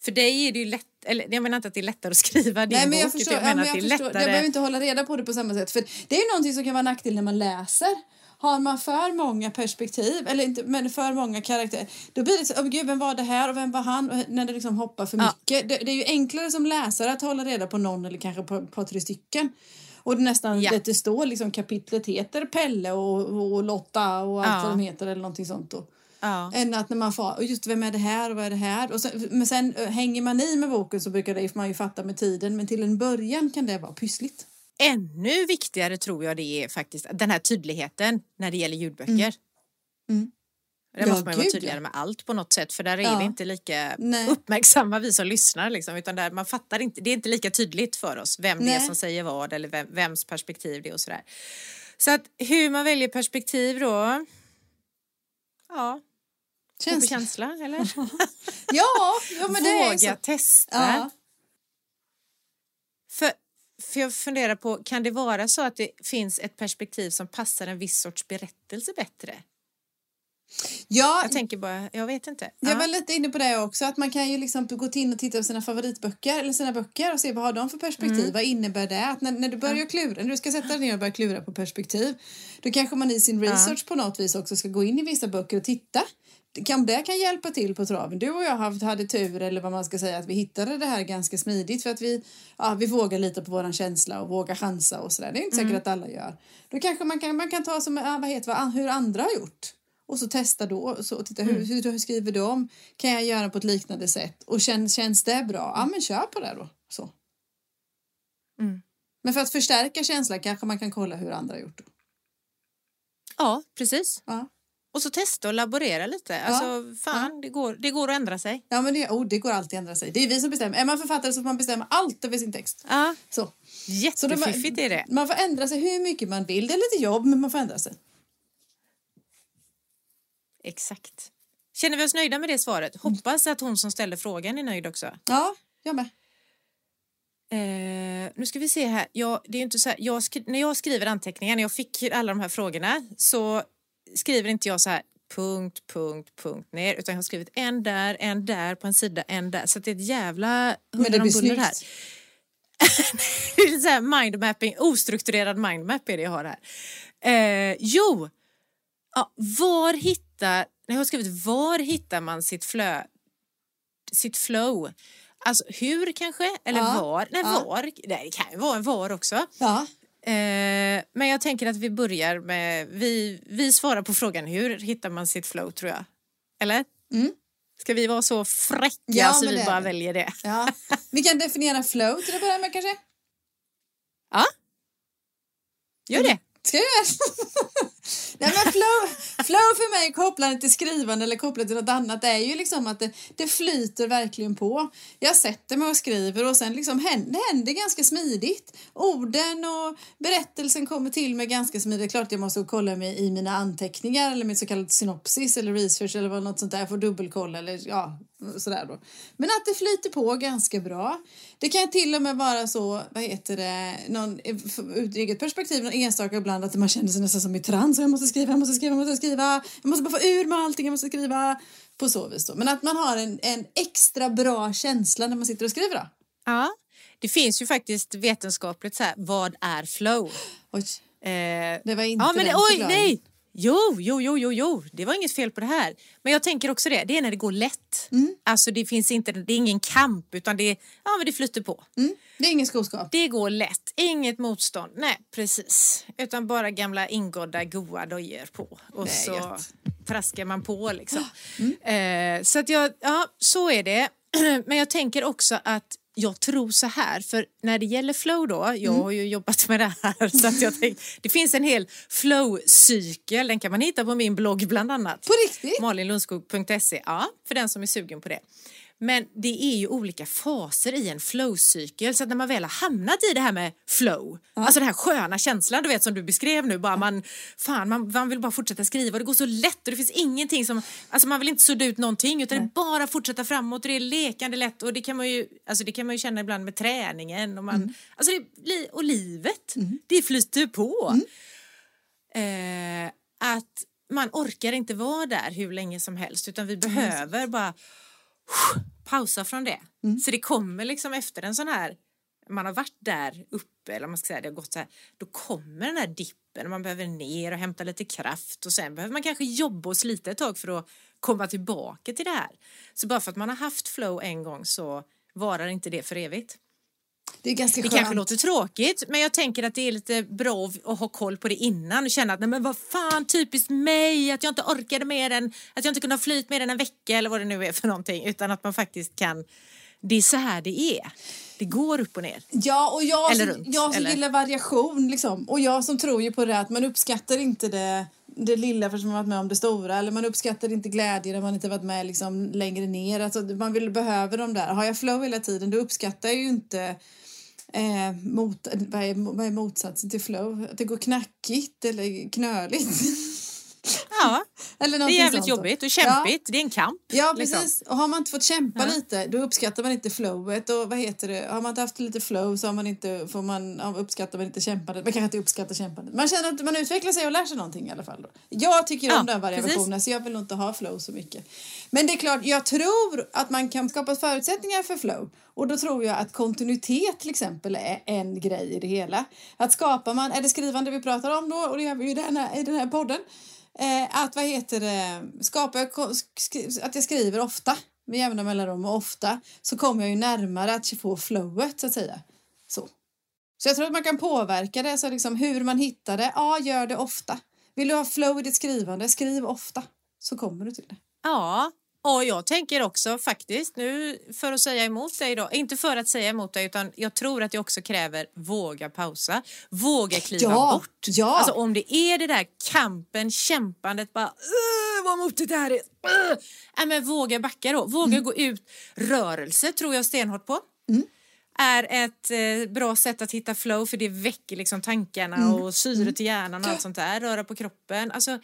För dig är det ju lätt, eller jag menar inte att det är lättare att skriva din Nej, men jag bok, förstår. utan Ja, jag men menar jag, att det är förstår. jag lättare. behöver inte hålla reda på det på samma sätt. För Det är ju någonting som kan vara nackdel när man läser. Har man för många perspektiv, eller inte, men för många karaktärer, då blir det så, oh, gud, vem var det här och vem var han? Och när det liksom hoppar för Ja. mycket. Det, det är ju enklare som läsare att hålla reda på någon eller kanske på, på tre stycken. Och det nästan Ja. det står liksom kapitlet heter Pelle och, och Lotta och allt Ja. vad de heter eller någonting sånt då. Ja. Än att när man får, "Och just vem är det här och vad är det här? Och sen, men sen eh, hänger man i med boken så brukar det man ju fatta med tiden. Men till en början kan det vara pyssligt. Ännu viktigare tror jag det är faktiskt den här tydligheten när det gäller ljudböcker. Mm. Det Ja, måste man ju vara tydligare med allt på något sätt för där är Ja. vi inte lika Nej. uppmärksamma vi som lyssnar liksom, utan där man fattar inte, det är inte lika tydligt för oss vem det är Nej. som säger vad eller vem, vems perspektiv det är och sådär. Så att hur man väljer perspektiv då, ja, gå på Känns... känsla eller? *laughs* Ja, ja, men det är Våga så. testa. Ja. För, för jag funderar på, kan det vara så att det finns ett perspektiv som passar en viss sorts berättelse bättre? Ja, Jag tänker bara, jag vet inte. jag Ja. var lite inne på det också. Att man kan ju liksom gå in och titta på sina favoritböcker eller sina böcker och se vad har de för perspektiv. Mm. Vad innebär det? Att när, när du börjar klura, när du ska sätta dig ner och börja klura på perspektiv. Då kanske man i sin research på något vis också ska gå in i vissa böcker och titta. Kan, det kan hjälpa till på traven. Du och jag haft, hade tur, eller vad man ska säga, att vi hittade det här ganska smidigt för att vi, ja, vi vågar lita på våran känsla och vågar chansa och sådär. Det är inte säkert att alla gör. Då kanske man kan, man kan ta som, vad heter vad, hur andra har gjort. Och så testa då så, och titta hur, hur, hur skriver de? Kan jag göra på ett liknande sätt? Och känns, känns det bra? Ja men kör på det då. Så. Mm. Men för att förstärka känslan kanske man kan kolla hur andra har gjort. Då. Ja, precis. Ja. Och så testa och laborera lite. Alltså, fan, det, går, det går att ändra sig. Ja men det, oh, det går alltid att ändra sig. Det är vi som bestämmer. Är man författare så får man bestämma allt över sin text. Ja, Så. Jättefiffigt är det. Man får ändra sig hur mycket man vill. Det är lite jobb men man får ändra sig. Exakt. Känner vi oss nöjda med det svaret? Hoppas att hon som ställde frågan är nöjd också. Ja, jag med. Eh, nu ska vi se här. Jag, det är inte så här jag skri- när jag skriver anteckningar, när jag fick alla de här frågorna så skriver inte jag så här punkt, punkt, punkt ner utan jag har skrivit en där, en där på en sida, en där. Så det är ett jävla Men det blir här. *laughs* det är lite så här mindmapping, ostrukturerad mindmap är det jag har här. Eh, jo, ja, var hittar, när jag har skrivit var hittar man sitt flö, sitt flow? Alltså hur kanske? Eller Ja, var? Nej, ja. var. Det kan ju vara en var också. Ja. Eh, men jag tänker att vi börjar med, vi, vi svarar på frågan hur hittar man sitt flow tror jag. Eller? Mm. Ska vi vara så fräcka Ja, så vi bara vi. väljer det? ja. Vi kan definiera flow till att börja med kanske. Ja. Gör det. Ska jag göra? Nej men flow, flow för mig kopplat till skrivande eller kopplat till något annat är ju liksom att det, det flyter verkligen på. Jag sätter mig och skriver och sen liksom händer, det händer ganska smidigt. Orden och berättelsen kommer till mig ganska smidigt. Det är klart jag måste kolla mig i mina anteckningar eller mitt så kallat synopsis eller research eller vad något sånt där. Jag får dubbelkolla eller ja, sådär då. Men att det flyter på ganska bra. Det kan till och med vara så, vad heter det, någon, eh, ur eget perspektiv, någon enstaka ibland att man känner sig nästan som i trans. Jag måste skriva, jag måste skriva, jag måste skriva. Jag måste bara få ur mig allting, jag måste skriva. På så vis då. Men att man har en, en extra bra känsla när man sitter och skriver då. Ja, Det finns ju faktiskt vetenskapligt så här, vad är flow? Oj, Eh, det var inte ja, men det, oj, nej! Jo, jo, jo, jo, jo, det var inget fel på det här. Men jag tänker också det, det är när det går lätt. Mm. Alltså det finns inte, det är ingen kamp utan det, ja, men det flyter på. Mm, det är ingen skoskap. Det går lätt, inget motstånd. Nej, precis. Utan bara gamla ingådda goa dojor på. Och är så gött. traskar man på liksom. *gasps* Mm. Eh, så att jag, ja, så är det. *clears throat* Men jag tänker också att jag tror så här, för när det gäller flow då, jag Mm. har ju jobbat med det här så att jag tänk, det finns en hel flow-cykel, den kan man hitta på min blogg bland annat. På riktigt? Malinlundskog.se, ja, för den som är sugen på det. Men det är ju olika faser i en flow-cykel så att när man väl har hamnat i det här med flow, alltså den här sköna känslan du vet som du beskrev nu, bara man, fan, man, man vill bara fortsätta skriva och det går så lätt och det finns ingenting som, alltså man vill inte sudda ut någonting utan det är bara fortsätta framåt och det är lekande lätt och det kan man ju, alltså det kan man ju känna ibland med träningen och man, alltså det, och livet, det flyter på. Eh, att man orkar inte vara där hur länge som helst utan vi behöver bara pausa från det. Så det kommer liksom efter en sån här, man har varit där uppe eller man ska säga det har gått så här, då kommer den här dippen och man behöver ner och hämta lite kraft och sen behöver man kanske jobba och slita ett tag för att komma tillbaka till det här. Så bara för att man har haft flow en gång så varar inte det för evigt. Det är ganska Det skönt. kanske låter tråkigt men jag tänker att det är lite bra att ha koll på det innan och känna att nej men vad fan typiskt mig att jag inte orkade med den, att jag inte kunde ha flyt med den en vecka eller vad det nu är för någonting utan att man faktiskt kan, det är så här det är. Det går upp och ner. Ja, och jag, Eller som, runt, jag som eller? gillar variation liksom. Och jag som tror ju på det att man uppskattar inte det, det lilla för att man varit med om det stora. Eller man uppskattar inte glädje när man inte varit med liksom längre ner. Alltså, man vill behöva de där. Har jag flow hela tiden då uppskattar jag ju inte eh, mot, vad, är, vad är motsatsen till flow? Att det går knackigt eller knöligt. *laughs* *laughs* Ja, eller det är jävligt jobbigt och kämpigt. Det är en kamp. Ja, liksom. precis. Och har man inte fått kämpa Ja. lite, då uppskattar man inte flowet. Och vad heter det? Har man inte haft lite flow så har man inte, får man, ja, uppskattar man inte kämpandet. Man kanske inte uppskattar kämpandet. Man känner att man utvecklar sig och lär sig någonting i alla fall. Då. Jag tycker Ja, om den variationen så jag vill nog inte ha flow så mycket. Men det är klart, jag tror att man kan skapa förutsättningar för flow. Och då tror jag att kontinuitet till exempel är en grej i det hela. Att skapar man, är det skrivande vi pratar om då, och det gör vi ju i den här, i den här podden. Eh, att vad heter det, skapar jag, att jag skriver ofta med jämna mellanrum och ofta så kommer jag ju närmare att få flowet så att säga. Så. Så jag tror att man kan påverka det, så liksom hur man hittar det. Ja, gör det ofta. Vill du ha flow i ditt skrivande, skriv ofta. Så kommer du till det. Ja, och jag tänker också faktiskt nu för att säga emot dig då, inte för att säga emot dig utan jag tror att det också kräver våga pausa, våga kliva Ja, bort. ja. Alltså om det är det där kampen, kämpandet, bara "Åh, vad motigt det här är. Åh!" Nej, men våga backa då, våga Mm. gå ut. Rörelse tror jag stenhårt på. är ett eh, bra sätt att hitta flow för det väcker liksom tankarna Mm. och syret i hjärnan och allt sånt där. Röra på kroppen. Alltså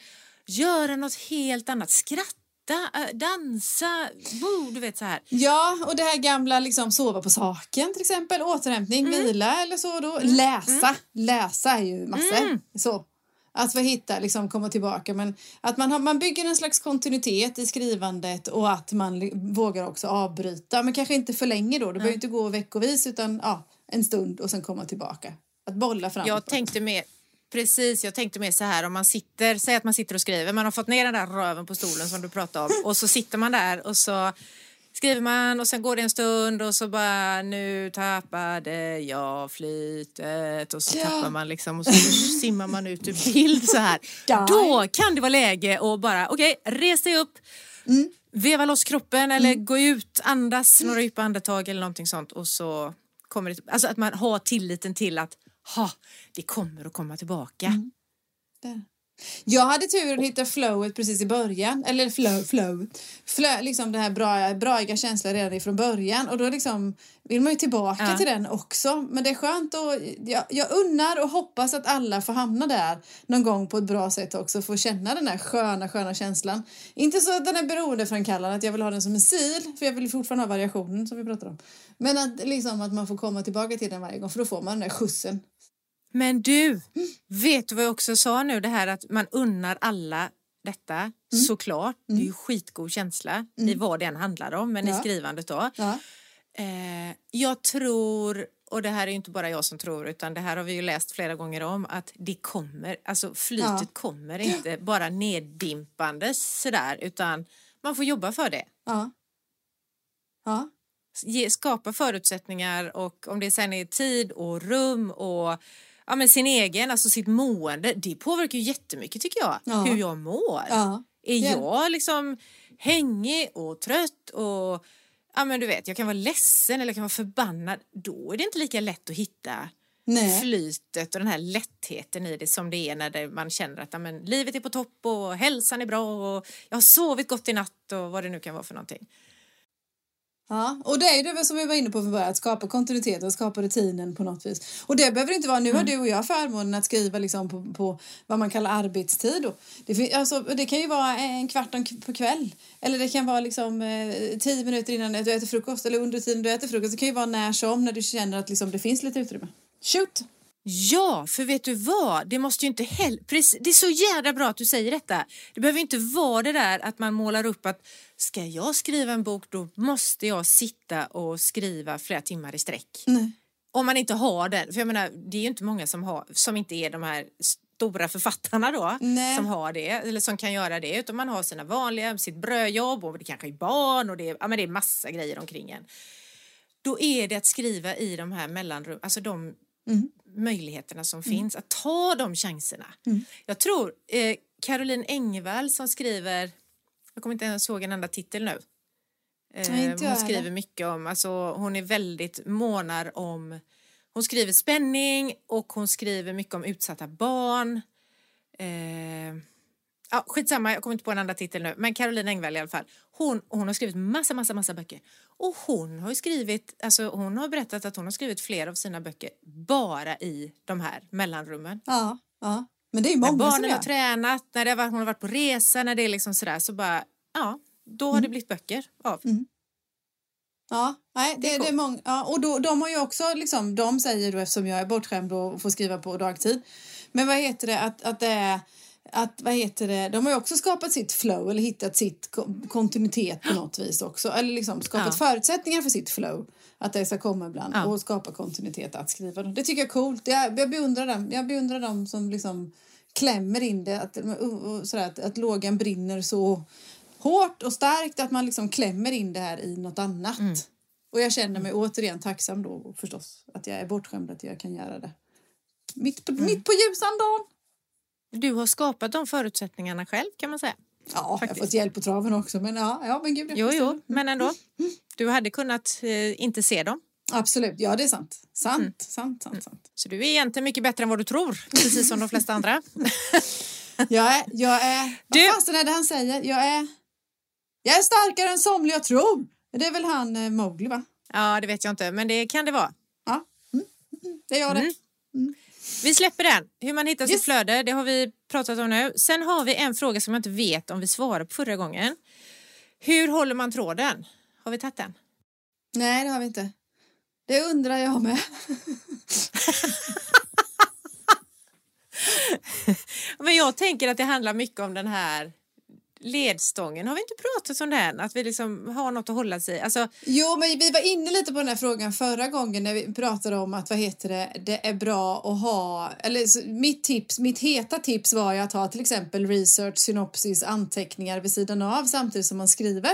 göra något helt annat. Skratta, äh, dansa, bo, du vet så här. Ja, och det här gamla liksom sova på saken till exempel, återhämtning, Mm. vila eller så då. Läsa, läsa är ju massor. Mm. Så. Att få hitta, liksom komma tillbaka. Men att man, har, man bygger en slags kontinuitet i skrivandet och att man vågar också avbryta. Men kanske inte för länge då. Det behöver inte gå veckovis utan ja, en stund och sen komma tillbaka. Att bolla fram. Jag tänkte mer Precis, jag tänkte mer så här om man sitter, säg att man sitter och skriver, man har fått ner den där röven på stolen som du pratade om och så sitter man där och så skriver man och sen går det en stund och så bara nu tappade jag flytet och så Ja. tappar man liksom och så simmar man ut ur bild så här. Då kan det vara läge att bara okej, res dig upp, Mm. veva loss kroppen eller gå ut, andas några djupa andetag eller någonting sånt och så kommer det, alltså att man har tilliten till att ha, det kommer att komma tillbaka. Mm. Där. Jag hade turen att hitta flowet precis i början. Eller flow, flow. flow liksom den här bra, braiga känslan redan ifrån början. Och då liksom vill man ju tillbaka Ja. till den också. Men det är skönt och jag, jag unnar och hoppas att alla får hamna där någon gång på ett bra sätt också. Få känna den här sköna, sköna känslan. Inte så att den är beroendeframkallande, att jag vill ha den som en sil. För jag vill fortfarande ha variationen som vi pratar om. Men att, liksom, att man får komma tillbaka till den varje gång. För då får man den där skjutsen. Men du, vet du vad jag också sa nu? Det här att man unnar alla detta, såklart. Det är ju skitgod känsla i vad det än handlar om, men Ja. i skrivandet då. Ja. Eh, jag tror och det här är inte bara jag som tror utan det här har vi ju läst flera gånger om att det kommer, alltså flytet Ja. kommer inte bara neddimpandes sådär utan man får jobba för det. Ja. Ja. Ge, skapa förutsättningar och om det sen är tid och rum och ja, men sin egen, alltså sitt mående, det påverkar ju jättemycket tycker jag, Ja. hur jag mår. Ja. Är Ja. jag liksom hängig och trött och ja men du vet, jag kan vara ledsen eller jag kan vara förbannad, då är det inte lika lätt att hitta Nej. flytet och den här lättheten i det som det är när det, man känner att ja, men, livet är på topp och hälsan är bra och jag har sovit gott i natt och vad det nu kan vara för någonting. Ja, och det är det som vi var inne på från början, att skapa kontinuitet och skapa rutinen på något vis. Och det behöver inte vara, nu har du och jag förmånen att skriva liksom på, på vad man kallar arbetstid. Det, fin- alltså, det kan ju vara en kvart om- på kväll eller det kan vara liksom eh, tio minuter innan du äter frukost eller under tiden du äter frukost. Det kan ju vara när som när du känner att liksom, det finns lite utrymme. Shoot! Ja, för vet du vad? Det måste ju inte heller... Det är så jävla bra att du säger detta. Det behöver inte vara det där att man målar upp att ska jag skriva en bok då måste jag sitta och skriva flera timmar i sträck. Nej. Om man inte har den. För jag menar, det är ju inte många som, har, som inte är de här stora författarna då Nej. som har det eller som kan göra det utan man har sina vanliga, sitt brödjobb och det kanske är barn och det är, ja, men det är massa grejer omkring en. Då är det att skriva i de här mellanrum, alltså de möjligheterna som finns, att ta de chanserna. Jag tror eh, Caroline Engvall som skriver, jag kommer inte ens ihåg en enda titel nu. Eh, hon skriver heller. mycket om, alltså hon är väldigt månar om, hon skriver spänning och hon skriver mycket om utsatta barn. Eh, ja, skitsamma, jag kommer inte på en enda titel nu, men Caroline Engvall i alla fall. Hon, hon har skrivit massa, massa, massa böcker. Och hon har ju skrivit, alltså hon har berättat att hon har skrivit flera av sina böcker bara i de här mellanrummen. Ja, ja. Men det är När många som barnen gör. har tränat, när det varit, hon har varit på resa, när det är liksom sådär så bara, ja, då har Mm. det blivit böcker av. Ja, nej, det, Det är det är många. Ja, och då, de har ju också, liksom, de säger då eftersom jag är bortskämd och får skriva på dagtid. Men vad heter det, att, att det är, att vad heter det, de har ju också skapat sitt flow eller hittat sitt ko- kontinuitet på något vis också. Eller liksom skapat Ja. förutsättningar för sitt flow. Att det ska komma ibland Ja. och skapa kontinuitet att skriva. Det tycker jag är coolt. Jag, jag beundrar dem. Jag beundrar dem som liksom klämmer in det. Att, sådär, att, att lågan brinner så hårt och starkt att man liksom klämmer in det här i något annat. Mm. Och jag känner mig återigen tacksam då förstås att jag är bortskämd att jag kan göra det. Mitt på, Mm. mitt på ljusan dagen. Du har skapat de förutsättningarna själv kan man säga. Ja, jag har Faktiskt. fått hjälp på traven också men ja, ja men gud. Jo, jo, men ändå. Du hade kunnat eh, inte se dem. Absolut, ja det är sant. Sant, Mm. sant, sant, sant. Så du är egentligen mycket bättre än vad du tror, precis som de flesta andra. *laughs* Jag är, jag är, Du- vad fasen är det han säger? Jag är, jag är starkare än somliga tror. Det är väl han eh, Mowgli va? Ja, det vet jag inte, men det kan det vara. Ja, mm. mm, det är jag det. Mm. Vi släpper den. Hur man hittar sitt Yes. flöde, det har vi pratat om nu. Sen har vi en fråga som jag inte vet om vi svarade på förra gången. Hur håller man tråden? Har vi tagit den? Nej, det har vi inte. Det undrar jag med. *laughs* Men jag tänker att det handlar mycket om den här ledstången. Har vi inte pratat om den? Att vi liksom har något att hålla sig i? Alltså, Jo, men vi var inne lite på den här frågan förra gången när vi pratade om att vad heter det, det är bra att ha, eller mitt tips, mitt heta tips var ju att ha till exempel research, synopsis, anteckningar vid sidan av samtidigt som man skriver.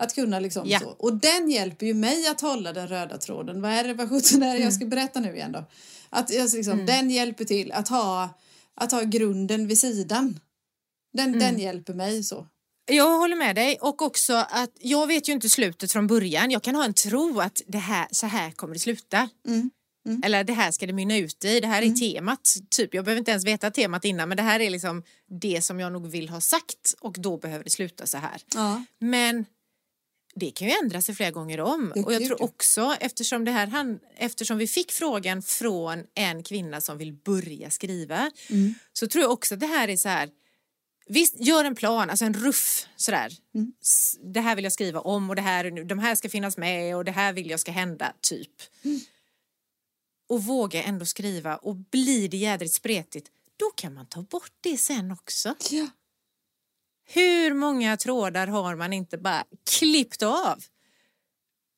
Att kunna liksom Ja. så. Och den hjälper ju mig att hålla den röda tråden. Vad är det, vad sjutton är det jag ska berätta nu igen då? Att alltså, liksom, den hjälper till att ha, att ha grunden vid sidan. Den, den hjälper mig så. Jag håller med dig och också att jag vet ju inte slutet från början. Jag kan ha en tro att det här, så här kommer det sluta. Mm. Eller det här ska det mynna ut i. Det här är temat. Typ, jag behöver inte ens veta temat innan men det här är liksom det som jag nog vill ha sagt och då behöver det sluta så här. Ja. Men det kan ju ändra sig flera gånger om. Och jag tror också eftersom, det här, eftersom vi fick frågan från en kvinna som vill börja skriva Mm. så tror jag också att det här är så här Visst, gör en plan, alltså en ruff sådär. Mm. Det här vill jag skriva om och det här, de här ska finnas med och det här vill jag ska hända, typ. Mm. Och våga ändå skriva och blir det jädrigt spretigt, då kan man ta bort det sen också. Ja. Hur många trådar har man inte bara klippt av?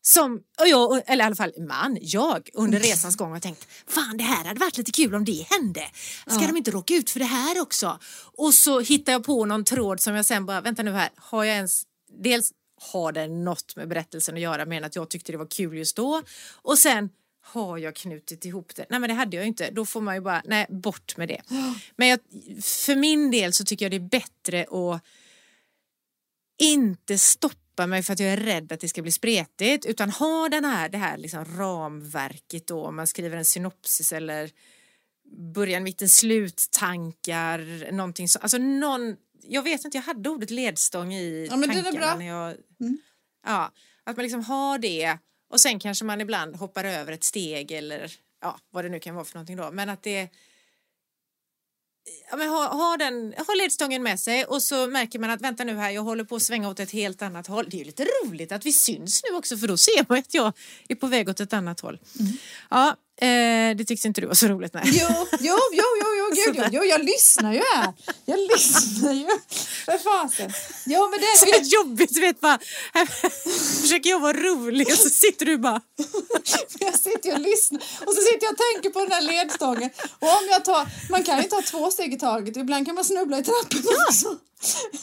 Som, och jag, eller i alla fall man, jag under resans gång har tänkt fan det här hade varit lite kul om det hände. Ska Ja. de inte råka ut för det här också? Och så hittar jag på någon tråd som jag sen bara, vänta nu här, har jag ens, dels har det något med berättelsen att göra mer än att jag tyckte det var kul just då och sen har jag knutit ihop det? Nej men det hade jag inte. Då får man ju bara, nej bort med det. *gasps* Men jag, för min del så tycker jag det är bättre att inte stoppa mig för att jag är rädd att det ska bli spretigt utan ha den här, det här liksom ramverket då om man skriver en synopsis eller början, mitten, slut, tankar, någonting så, alltså någon, jag vet inte, jag hade ordet ledstång i Ja, men tankarna bra. när jag, Mm. ja, att man liksom har det och sen kanske man ibland hoppar över ett steg eller ja, vad det nu kan vara för någonting då, men att det Ja, men ha, ha, den, ha ledstången med sig och så märker man att vänta nu här, jag håller på att svänga åt ett helt annat håll. Det är ju lite roligt att vi syns nu också för då ser man att jag är på väg åt ett annat håll. Ja, eh, det tyckte inte du var så roligt. Nej. Jo, jo, jo, jo, jo, gud, jo, jo, jag lyssnar ju här. Jag lyssnar ju. För fasen. Jo, men Så det, är det jobbigt, du vet bara, här försöker jag vara rolig och så sitter du bara *laughs* jag sitter och lyssnar och så sitter jag och tänker på den här ledstången. Och om jag tar, man kan ju ta två steg i taget, ibland kan man snubbla i trappen också.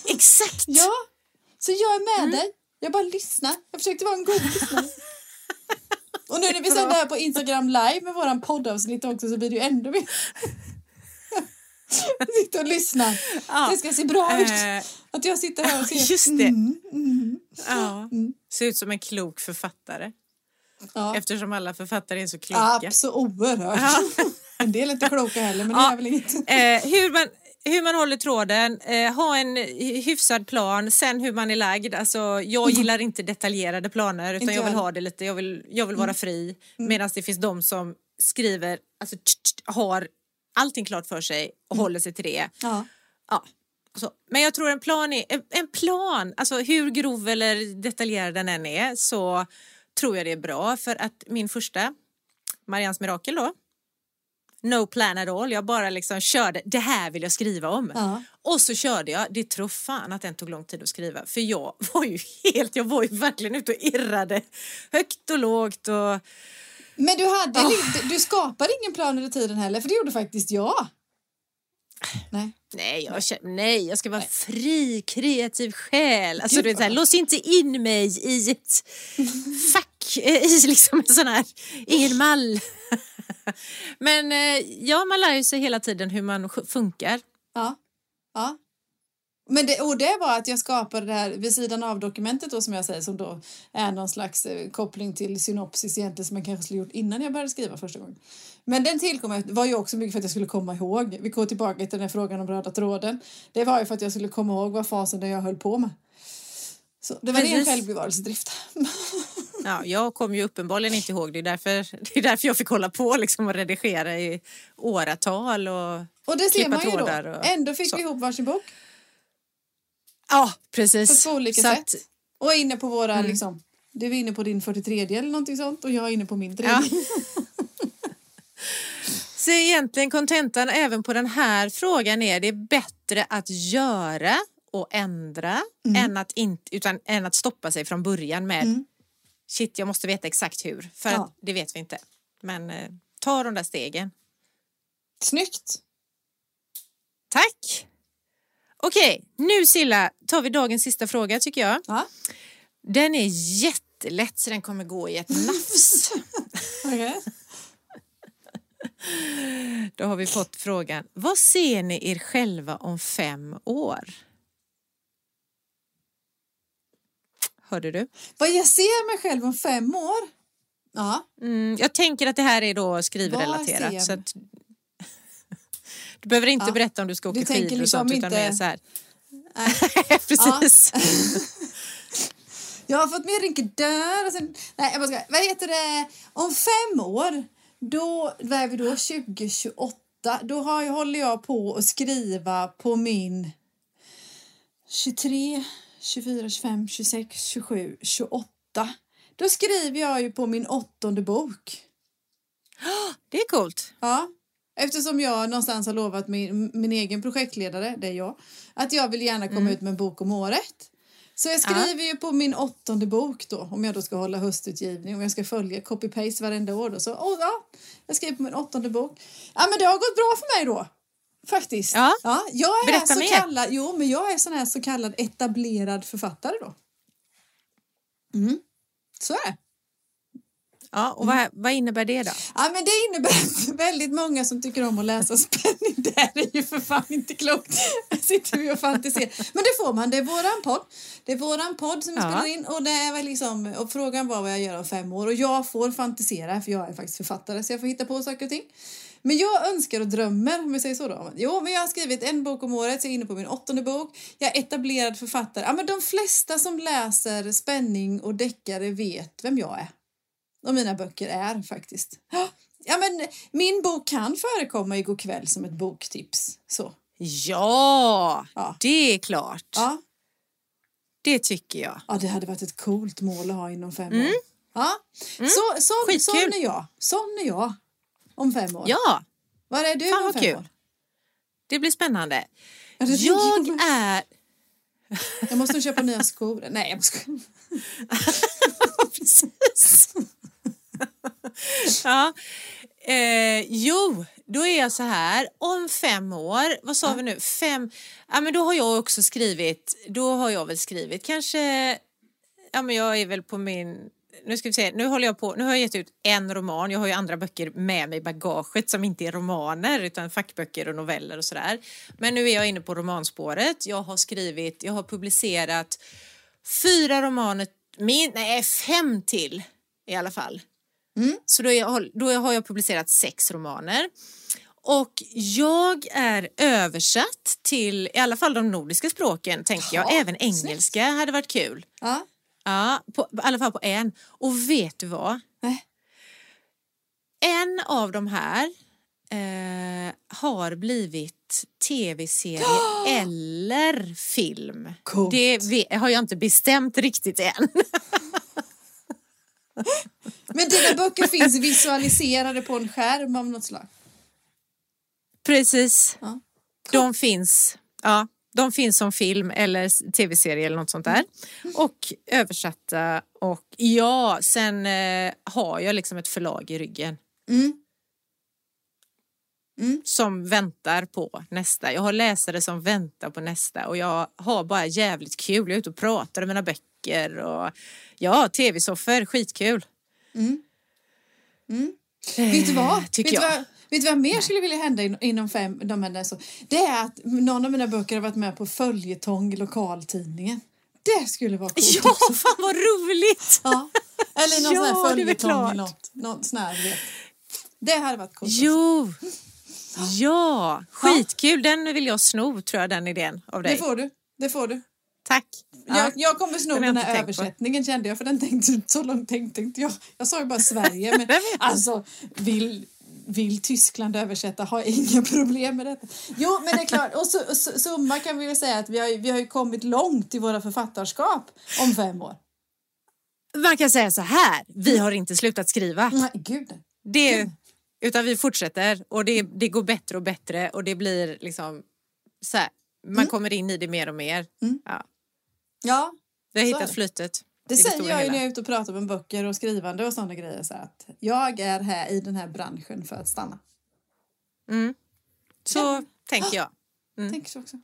exakt. Ja, så jag är Mm. med dig. Jag bara lyssnar. Jag försökte vara en god lyssnare. Och nu när vi sänder här på Instagram live med våran poddavsnitt också så blir det ju ännu mer. *laughs* Sitter och lyssnar. Ja. Det ska se bra ut. Eh, Att jag sitter här och ser. Just det. Mm, mm, ja. Ser ut som en klok författare ja. eftersom alla författare är så kloka. Ja, så *laughs* oerhört. En del är inte kloka heller, men det Ja. är väl inget. Eh, hur, man, hur man håller tråden, eh, ha en hyfsad plan, sen hur man är lagd. Alltså, jag gillar inte detaljerade planer utan jag vill ha det lite, jag vill, jag vill vara fri. Medan det finns de som skriver, alltså har allting klart för sig och håller sig till det. Ja. Ja. Så. Men jag tror en plan är, en, en plan, alltså hur grov eller detaljerad den än är så tror jag det är bra för att min första, Marians mirakel då, no plan at all, jag bara liksom körde, det här vill jag skriva om. Ja. Och så körde jag, det tror fan att den tog lång tid att skriva för jag *laughs* var ju helt, jag var ju verkligen ute och irrade högt och lågt och Men du, hade Ah. lite, du skapade ingen plan under tiden heller, för det gjorde faktiskt jag. Nej. Nej, jag, känner, nej, jag ska vara fri, kreativ själ. Alltså, Gud, du vet, så här, lås inte in mig i ett *laughs* fack, eh, i liksom en sån här, ingen mall. *laughs* Men eh, ja, man lär ju sig hela tiden hur man funkar. Ja. ja. Men det, och det var att jag skapade det här vid sidan av dokumentet då som jag säger som då är någon slags eh, koppling till synopsis egentligen som jag kanske skulle gjort innan jag började skriva första gången. Men den tillkom var ju också mycket för att jag skulle komma ihåg. Vi går tillbaka till den här frågan om röda tråden. Det var ju för att jag skulle komma ihåg vad fasen där jag höll på med. Så det var ren Precis. självbevarelsedrift. *laughs* Ja, jag kom ju uppenbarligen inte ihåg det. är därför, det är därför jag fick hålla på liksom och redigera i åratal. Och... Och det ser man ju då. och Ändå fick så. vi ihop varsin bok Ja, på precis. två olika Så sätt. att- Och inne på våra Mm. liksom du är inne på din 43 eller någonting sånt och jag är inne på min tredje. Ja. *laughs* *laughs* Så egentligen kontentan även på den här frågan är det bättre att göra och ändra än, att inte, utan, än att stoppa sig från början med Mm. shit jag måste veta exakt hur för Ja. att det vet vi inte. Men eh, ta de där stegen. Snyggt! Tack! Okej, nu Silla tar vi dagens sista fråga tycker jag. Ja. Den är jättelätt så den kommer gå i ett nafs. *laughs* okej. Då har vi fått frågan, vad ser ni er själva om fem år? Hörde du? Vad jag ser mig själv om fem år? Ja. Mm, jag tänker att det här är då skrivrelaterat. Så att, *laughs* du behöver inte Ja. berätta om du ska åka Du skidor och liksom sånt utan inte- mer så här. Nej. *laughs* Precis. *laughs* Jag har fått min rynkedör och sen... Nej, jag bara ska. Vad heter det? Om fem år, då, vad är vi då? 2028. Då har jag, håller jag på att skriva på min 23, 24, 25, 26, 27, 28. Då skriver jag ju på min åttonde bok. Det är coolt. Ja, eftersom jag någonstans har lovat min, min egen projektledare, det är jag, att jag vill gärna komma ut med en bok om året. Så jag skriver ju på min åttonde bok då, om jag då ska hålla höstutgivning, om jag ska följa copy-paste varenda år då. Så, oh, ja, jag skriver på min åttonde bok. Ja, men det har gått bra för mig då. Faktiskt. Ja. jag är Berätta så mer. kallad, jo, men jag är sån här så kallad etablerad författare då. Mm. Så är det. Ja, och vad, vad innebär det då? Ja, men det innebär *laughs* väldigt många som tycker om att läsa spänning. Det här är ju för fan inte klokt. Här sitter vi och fantiserar. Men det får man. Det är våran podd. Det är våran podd som vi Ja. spelar in. Och, det är väl liksom, och frågan var vad jag gör om fem år. Och jag får fantisera för jag är faktiskt författare så jag får hitta på saker och ting. Men jag önskar och drömmer, om vi säger så då. Jo, men jag har skrivit en bok om året, så jag är inne på min åttonde bok. Jag är etablerad författare. Ja, men de flesta som läser spänning och deckare vet vem jag är. Och mina böcker är faktiskt. Ja, men min bok kan förekomma igår kväll som ett boktips. Så. Ja, Ja. det är klart. Ja. Det tycker jag. ja, det hade varit ett coolt mål att ha inom fem år. Ja. Så, sån, sån är jag. Sån är jag om fem år. Ja, Var är du Fan, om fem kul. år? det blir spännande. Ja, Jag är... jag måste köpa nya skor. Nej, jag skojar. *laughs* Precis. ja. Eh, jo, då är jag så här. Om fem år, vad sa vi nu? Fem... Ja, men då har jag också skrivit, då har jag väl skrivit kanske... Ja, men jag är väl på min... Nu ska vi se, nu håller jag på, nu har jag gett ut en roman. Jag har ju andra böcker med mig i bagaget som inte är romaner utan fackböcker och noveller och sådär. Men nu är jag inne på romanspåret. Jag har skrivit, jag har publicerat fyra romaner, min, nej fem till i alla fall. Så då, jag, då har jag publicerat sex romaner. Och jag är översatt till i alla fall de nordiska språken tänker jag. Ja, Även engelska hade varit kul. Ja. Ja, på, i alla fall på en. Och vet du vad? Nej. En av de här eh, har blivit tv-serie eller film. Coolt. Det har jag inte bestämt riktigt än. *laughs* Men dina böcker finns visualiserade på en skärm av något slag. Precis. Ja. De finns. Ja, de finns som film eller tv-serie eller något sånt där. Och översatta och ja, sen eh, har jag liksom ett förlag i ryggen. Mm. Som väntar på nästa. Jag har läsare som väntar på nästa och jag har bara jävligt kul. Jag är ute och pratar om mina böcker och ja, tv-soffor, skitkul. Vet du vad? Eh, tycker vet, jag. vad vet du vad mer skulle vilja hända in, inom fem... De här, så, det är att någon av mina böcker har varit med på följetong i lokaltidningen. Det skulle vara coolt Ja, också. fan vad roligt! Ja. Eller någon Ja, sån här följetong i något, något sån här. Det hade varit coolt. också. Jo, ja, skitkul. Den vill jag sno tror jag, den idén av dig. Det får du. Det får du. Tack. Ja. Jag, jag kommer sno Den här tänkt på. översättningen kände jag för den tänkte så långt tänkte inte jag. Jag sa ju bara Sverige men *laughs* alltså vill, vill Tyskland översätta har inga *laughs* problem med detta. Jo men det är klart och så, så, summa kan vi väl säga att vi har, vi har ju kommit långt i våra författarskap om fem år. Man kan säga så här, vi har inte slutat skriva. Nej gud. Det, utan vi fortsätter och det, det går bättre och bättre och det blir liksom så här, man Mm. kommer in i det mer och mer. Ja, Ja vi har hittat flytet. det säger jag ju när jag är ute och pratar med böcker och skrivande och sådana grejer så att jag är här i den här branschen för att stanna. Så tänker jag. Mm. Tänker så också.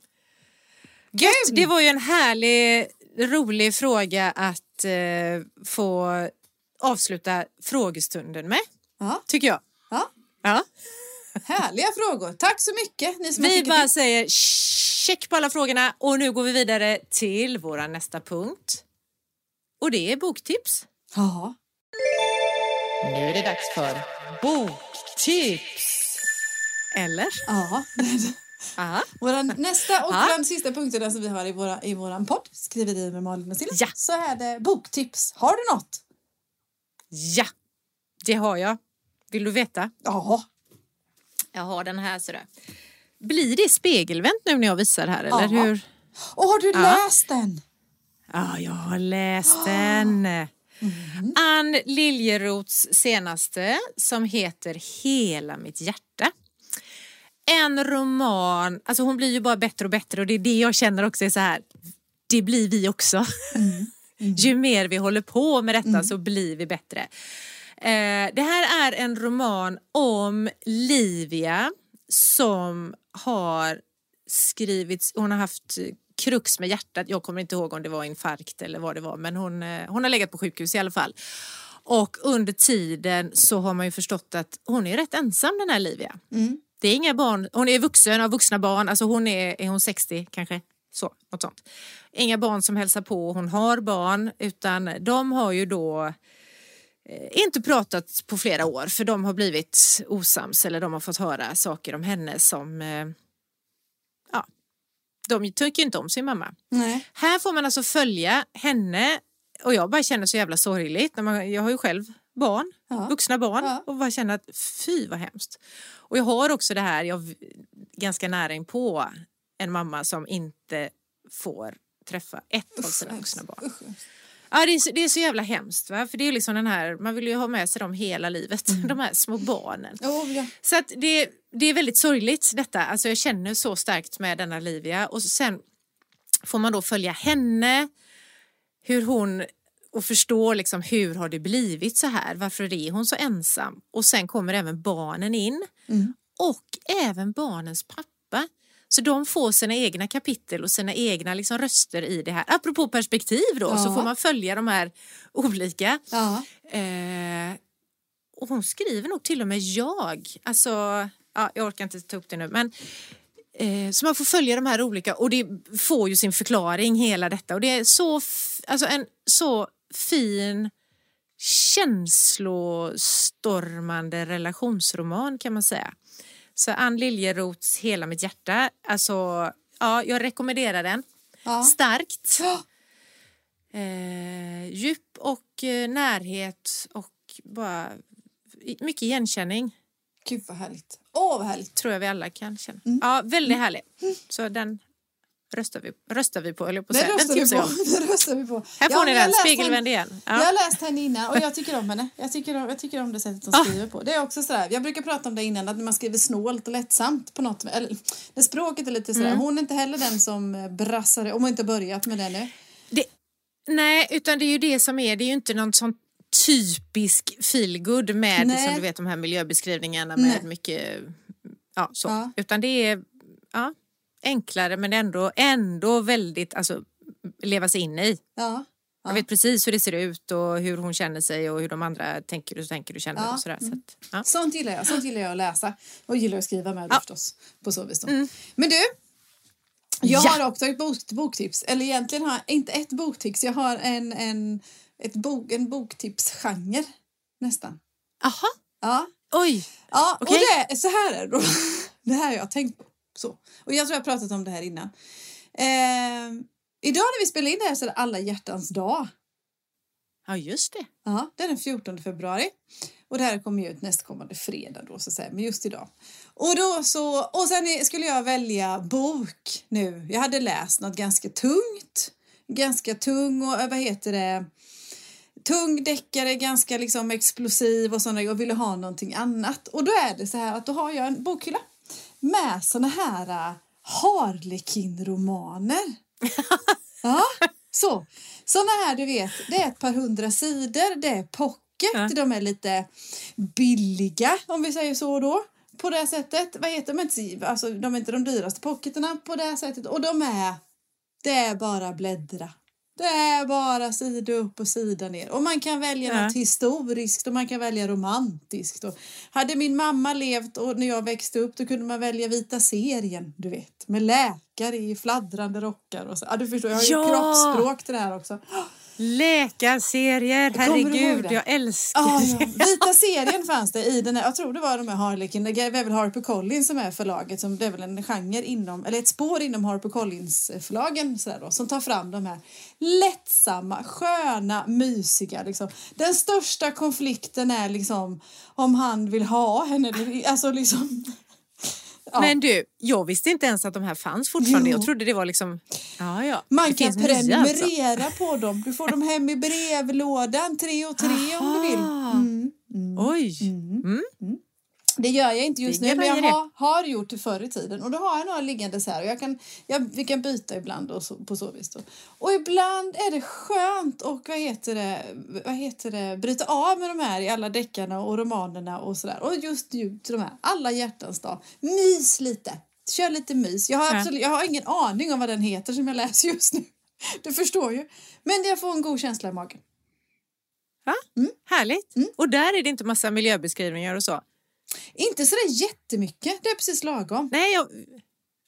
Gött, det var ju en härlig, rolig fråga att eh, få avsluta frågestunden med, Ja, tycker jag. ja. Ja. Härliga frågor. Tack så mycket ni som Vi bara säger check på alla frågorna och nu går vi vidare till vår nästa punkt. Och det är boktips. Ja. Nu är det dags för boktips. Eller? Ja. *laughs* Våra nästa och Ja. bland sista punkterna som vi har i, våra, i våran podd, Skriverier med Malin och Silla, Ja. så är det boktips. Har du något? Ja, det har jag. Vill du veta? Ja. Jag har den här. Sådär. Blir det spegelvänt nu när jag visar här? Eller Ja. hur? Och har du Ja. läst den? Ja, jag har läst den. *gasps* Ann Liljeroths senaste som heter Hela mitt hjärta. En roman, alltså hon blir ju bara bättre och bättre och det är det jag känner också är så här. det blir vi också. *laughs* Ju mer vi håller på med detta så blir vi bättre. Eh, det här är en roman om Livia som har skrivits, hon har haft krux med hjärtat. Jag kommer inte ihåg om det var infarkt eller vad det var men hon, eh, hon har legat på sjukhus i alla fall. Och under tiden så har man ju förstått att hon är rätt ensam den här Livia. Det är inga barn, hon är vuxen av vuxna barn, alltså hon är, är hon 60 kanske? Så, något sånt. Inga barn som hälsar på, hon har barn utan de har ju då inte pratat på flera år för de har blivit osams eller de har fått höra saker om henne som eh, ja, de tycker inte om sin mamma. Nej. Här får man alltså följa henne och jag bara känner så jävla sorgligt. När man, jag har ju själv barn, Ja. vuxna barn Ja. och bara känner att fy vad hemskt. Och jag har också det här, jag ganska nära in på en mamma som inte får träffa ett av sina vuxna barn. Usch. Ja, det, är så, det är så jävla hemskt va? för det är liksom den här, man vill ju ha med sig dem hela livet, Mm. *laughs* de här små barnen. Oh, ja. Så att det, det är väldigt sorgligt detta. Alltså jag känner så starkt med denna Livia och sen får man då följa henne, hur hon och förstå liksom hur har det blivit så här, varför är hon så ensam? Och sen kommer även barnen in och även barnens pappa. Så de får sina egna kapitel och sina egna liksom röster i det här. Apropå perspektiv då, så Ja. får man följa de här olika. Ja. Eh, och hon skriver nog till och med jag. Alltså, ja, jag orkar inte ta upp det nu. Men, eh, så man får följa de här olika och det får ju sin förklaring hela detta. Och det är så, alltså en så fin känslostormande relationsroman kan man säga. Så Ann Liljeroths Hela mitt hjärta, alltså ja, jag rekommenderar den. Ja. Starkt. Ja. Eh, djup och eh, närhet och bara mycket igenkänning Gud vad härligt. Åh vad härligt. tror jag vi alla kan känna. Mm. Ja, väldigt härlig. Så den röstar vi, röstar vi på, eller på att röstar, vi tipsar på. jag *laughs* den röstar vi på. Här får Ja, ni jag den, spegelvänd igen. Jag Ja. har läst henne innan och jag tycker om henne. Jag tycker om, jag tycker om det sättet hon Ah. skriver på. Det är också sådär, jag brukar prata om det innan, att man skriver snålt och lättsamt på något, eller när språket är lite sådär. Mm. Hon är inte heller den som eh, brassar, om hon inte börjat med det nu. Det, nej, utan det är ju det som är, det är ju inte någon sån typisk feelgood med Nej. som du vet de här miljöbeskrivningarna med Nej. mycket, ja så. Ja. Utan det är ja, enklare men ändå, ändå väldigt, alltså leva sig in i. Ja. Ja. Jag vet precis hur det ser ut och hur hon känner sig och hur de andra tänker och tänker och känner Ja. och sådär. Så att, ja. Sånt gillar jag. Sånt gillar jag att läsa och gillar att skriva med Ja. Mm. förstås. På så vis då. Men du, jag Ja. har också ett bok, boktips. Eller egentligen har inte ett boktips. Jag har en, en, ett bok, en boktipsgenre nästan. Aha, Ja, oj. ja Okej. och det så här är det då. *laughs* Det här har jag tänkt på. Så. Och jag tror jag har pratat om det här innan. Eh, idag när vi spelar in det här så är det alla hjärtans dag. Ja just det. Ja, det är den 14 februari. Och det här kommer ju ut nästkommande fredag då så att säga, men just idag. Och då så, och sen skulle jag välja bok nu. Jag hade läst något ganska tungt. Ganska tung och eh, vad heter det? Tung deckare, ganska liksom explosiv och sådana Jag ville ha någonting annat. Och då är det så här att då har jag en bokhylla med såna här uh, Harlekin-romaner. *laughs* Ja, så. Såna här du vet, det är ett par hundra sidor, det är pocket, Ja. de är lite billiga om vi säger så då. På det sättet, vad heter de inte, alltså de är inte de dyraste pocketerna på det sättet och de är, det är bara bläddra. Det är bara sida upp och sida ner. Och man kan välja Ja. något historiskt och man kan välja romantiskt. Och hade min mamma levt och när jag växte upp då kunde man välja vita serien, du vet. Med läkare i fladdrande rockar och så. Ja, du förstår, jag har ju Ja! kroppsspråk till det här också. Läkarserier, herregud, jag älskar det. ja. Vita *laughs* serien fanns det i den här, jag tror det var de här Harlequin, det är väl Harper Collins som är förlaget, som det är väl en genre inom, eller ett spår inom Harper Collins förlagen sådär då, som tar fram de här lättsamma, sköna, mysiga liksom. Den största konflikten är liksom om han vill ha henne, alltså liksom Ja. Men du, jag visste inte ens att de här fanns fortfarande. Jo. Jag trodde det var liksom... Ja, ja. Man kan alltså. prenumerera på dem. Du får dem hem i brevlådan, tre och tre om du vill. Aha. Mm. Mm. Oj. Mm. Mm. Det gör jag inte just nu, men jag har, har gjort det förr i tiden. Och då har jag några liggandes här och jag kan, jag, vi kan byta ibland och så, på så vis. Då. Och ibland är det skönt och vad heter det, vad heter det, bryta av med de här i alla deckarna och romanerna och sådär. Och just nu till de här, alla hjärtans dag. Mys lite. Kör lite mys. Jag har, Ja. absolut, jag har ingen aning om vad den heter som jag läser just nu. *laughs* Du förstår ju. Men jag får en god känsla i magen. Va? Mm. Härligt. Och där är det inte massa miljöbeskrivningar och så. Inte sådär jättemycket, det är precis lagom. Nej, jag...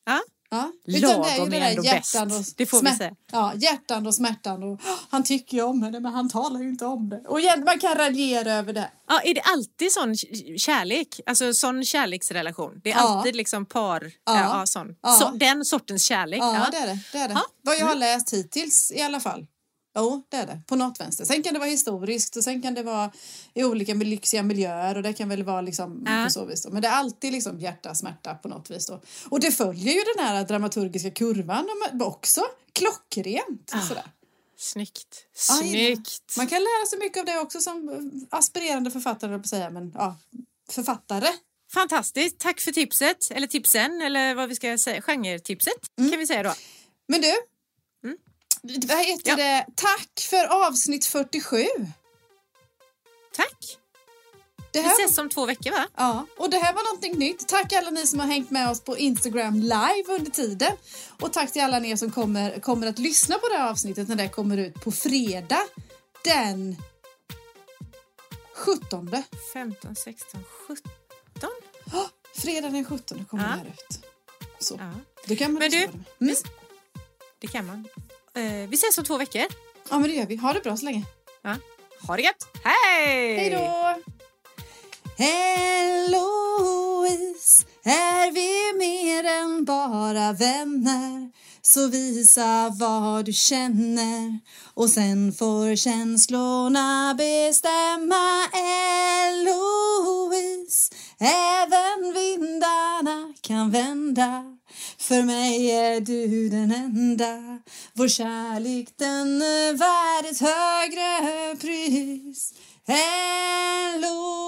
Ja. Ja, Lagom det är där ändå hjärtan bäst. Och Det får vi säga. Ja, hjärtan och smärtan och "Åh, han tycker ju om henne men han talar ju inte om det. Och igen, man kan raljera över det. Ja, är det alltid sån kärlek? Alltså sån kärleksrelation? Det är Ja. alltid liksom par... Ja. Ja. Sån. Ja. Så, den sortens kärlek? Ja, det är det. det, är det. Vad jag har läst hittills i alla fall. Jo, det är det. På något vänster. Sen kan det vara historiskt och sen kan det vara i olika lyxiga miljöer och det kan väl vara liksom Ja. på så vis. Då. Men det är alltid liksom hjärta, smärta på något vis. Då. Och det följer ju den här dramaturgiska kurvan också. Klockrent. Ah. Sådär. Snyggt. Snyggt. Man kan lära sig mycket av det också som eh, aspirerande författare, på säga, men ja, författare. Fantastiskt. Tack för tipset. Eller tipsen, eller vad vi ska säga. Genretipset Mm. kan vi säga då. Men du. Vad heter Ja. det? Tack för avsnitt 47. Tack. Det Vi här, ses om två veckor va? ja, och det här var någonting nytt. Tack alla ni som har hängt med oss på Instagram live under tiden. Och tack till alla ni som kommer, kommer att lyssna på det här avsnittet när det kommer ut på fredag den 17. 15, 16, 17. Oh, fredag den 17 kommer Ja. det här ut. Så, Ja, då kan man Men du, det. Mm. det kan man. Eh, vi ses om två veckor. Ja, men det gör vi. Ha det bra så länge. Ja. Ha det gött. Hej! Hej då! Eloise, är vi mer än bara vänner? Så visa vad du känner och sen får känslorna bestämma Eloise, även vindarna kan vända för mig är du den enda. Vår kärlek den är värd ett högre pris. Än Louise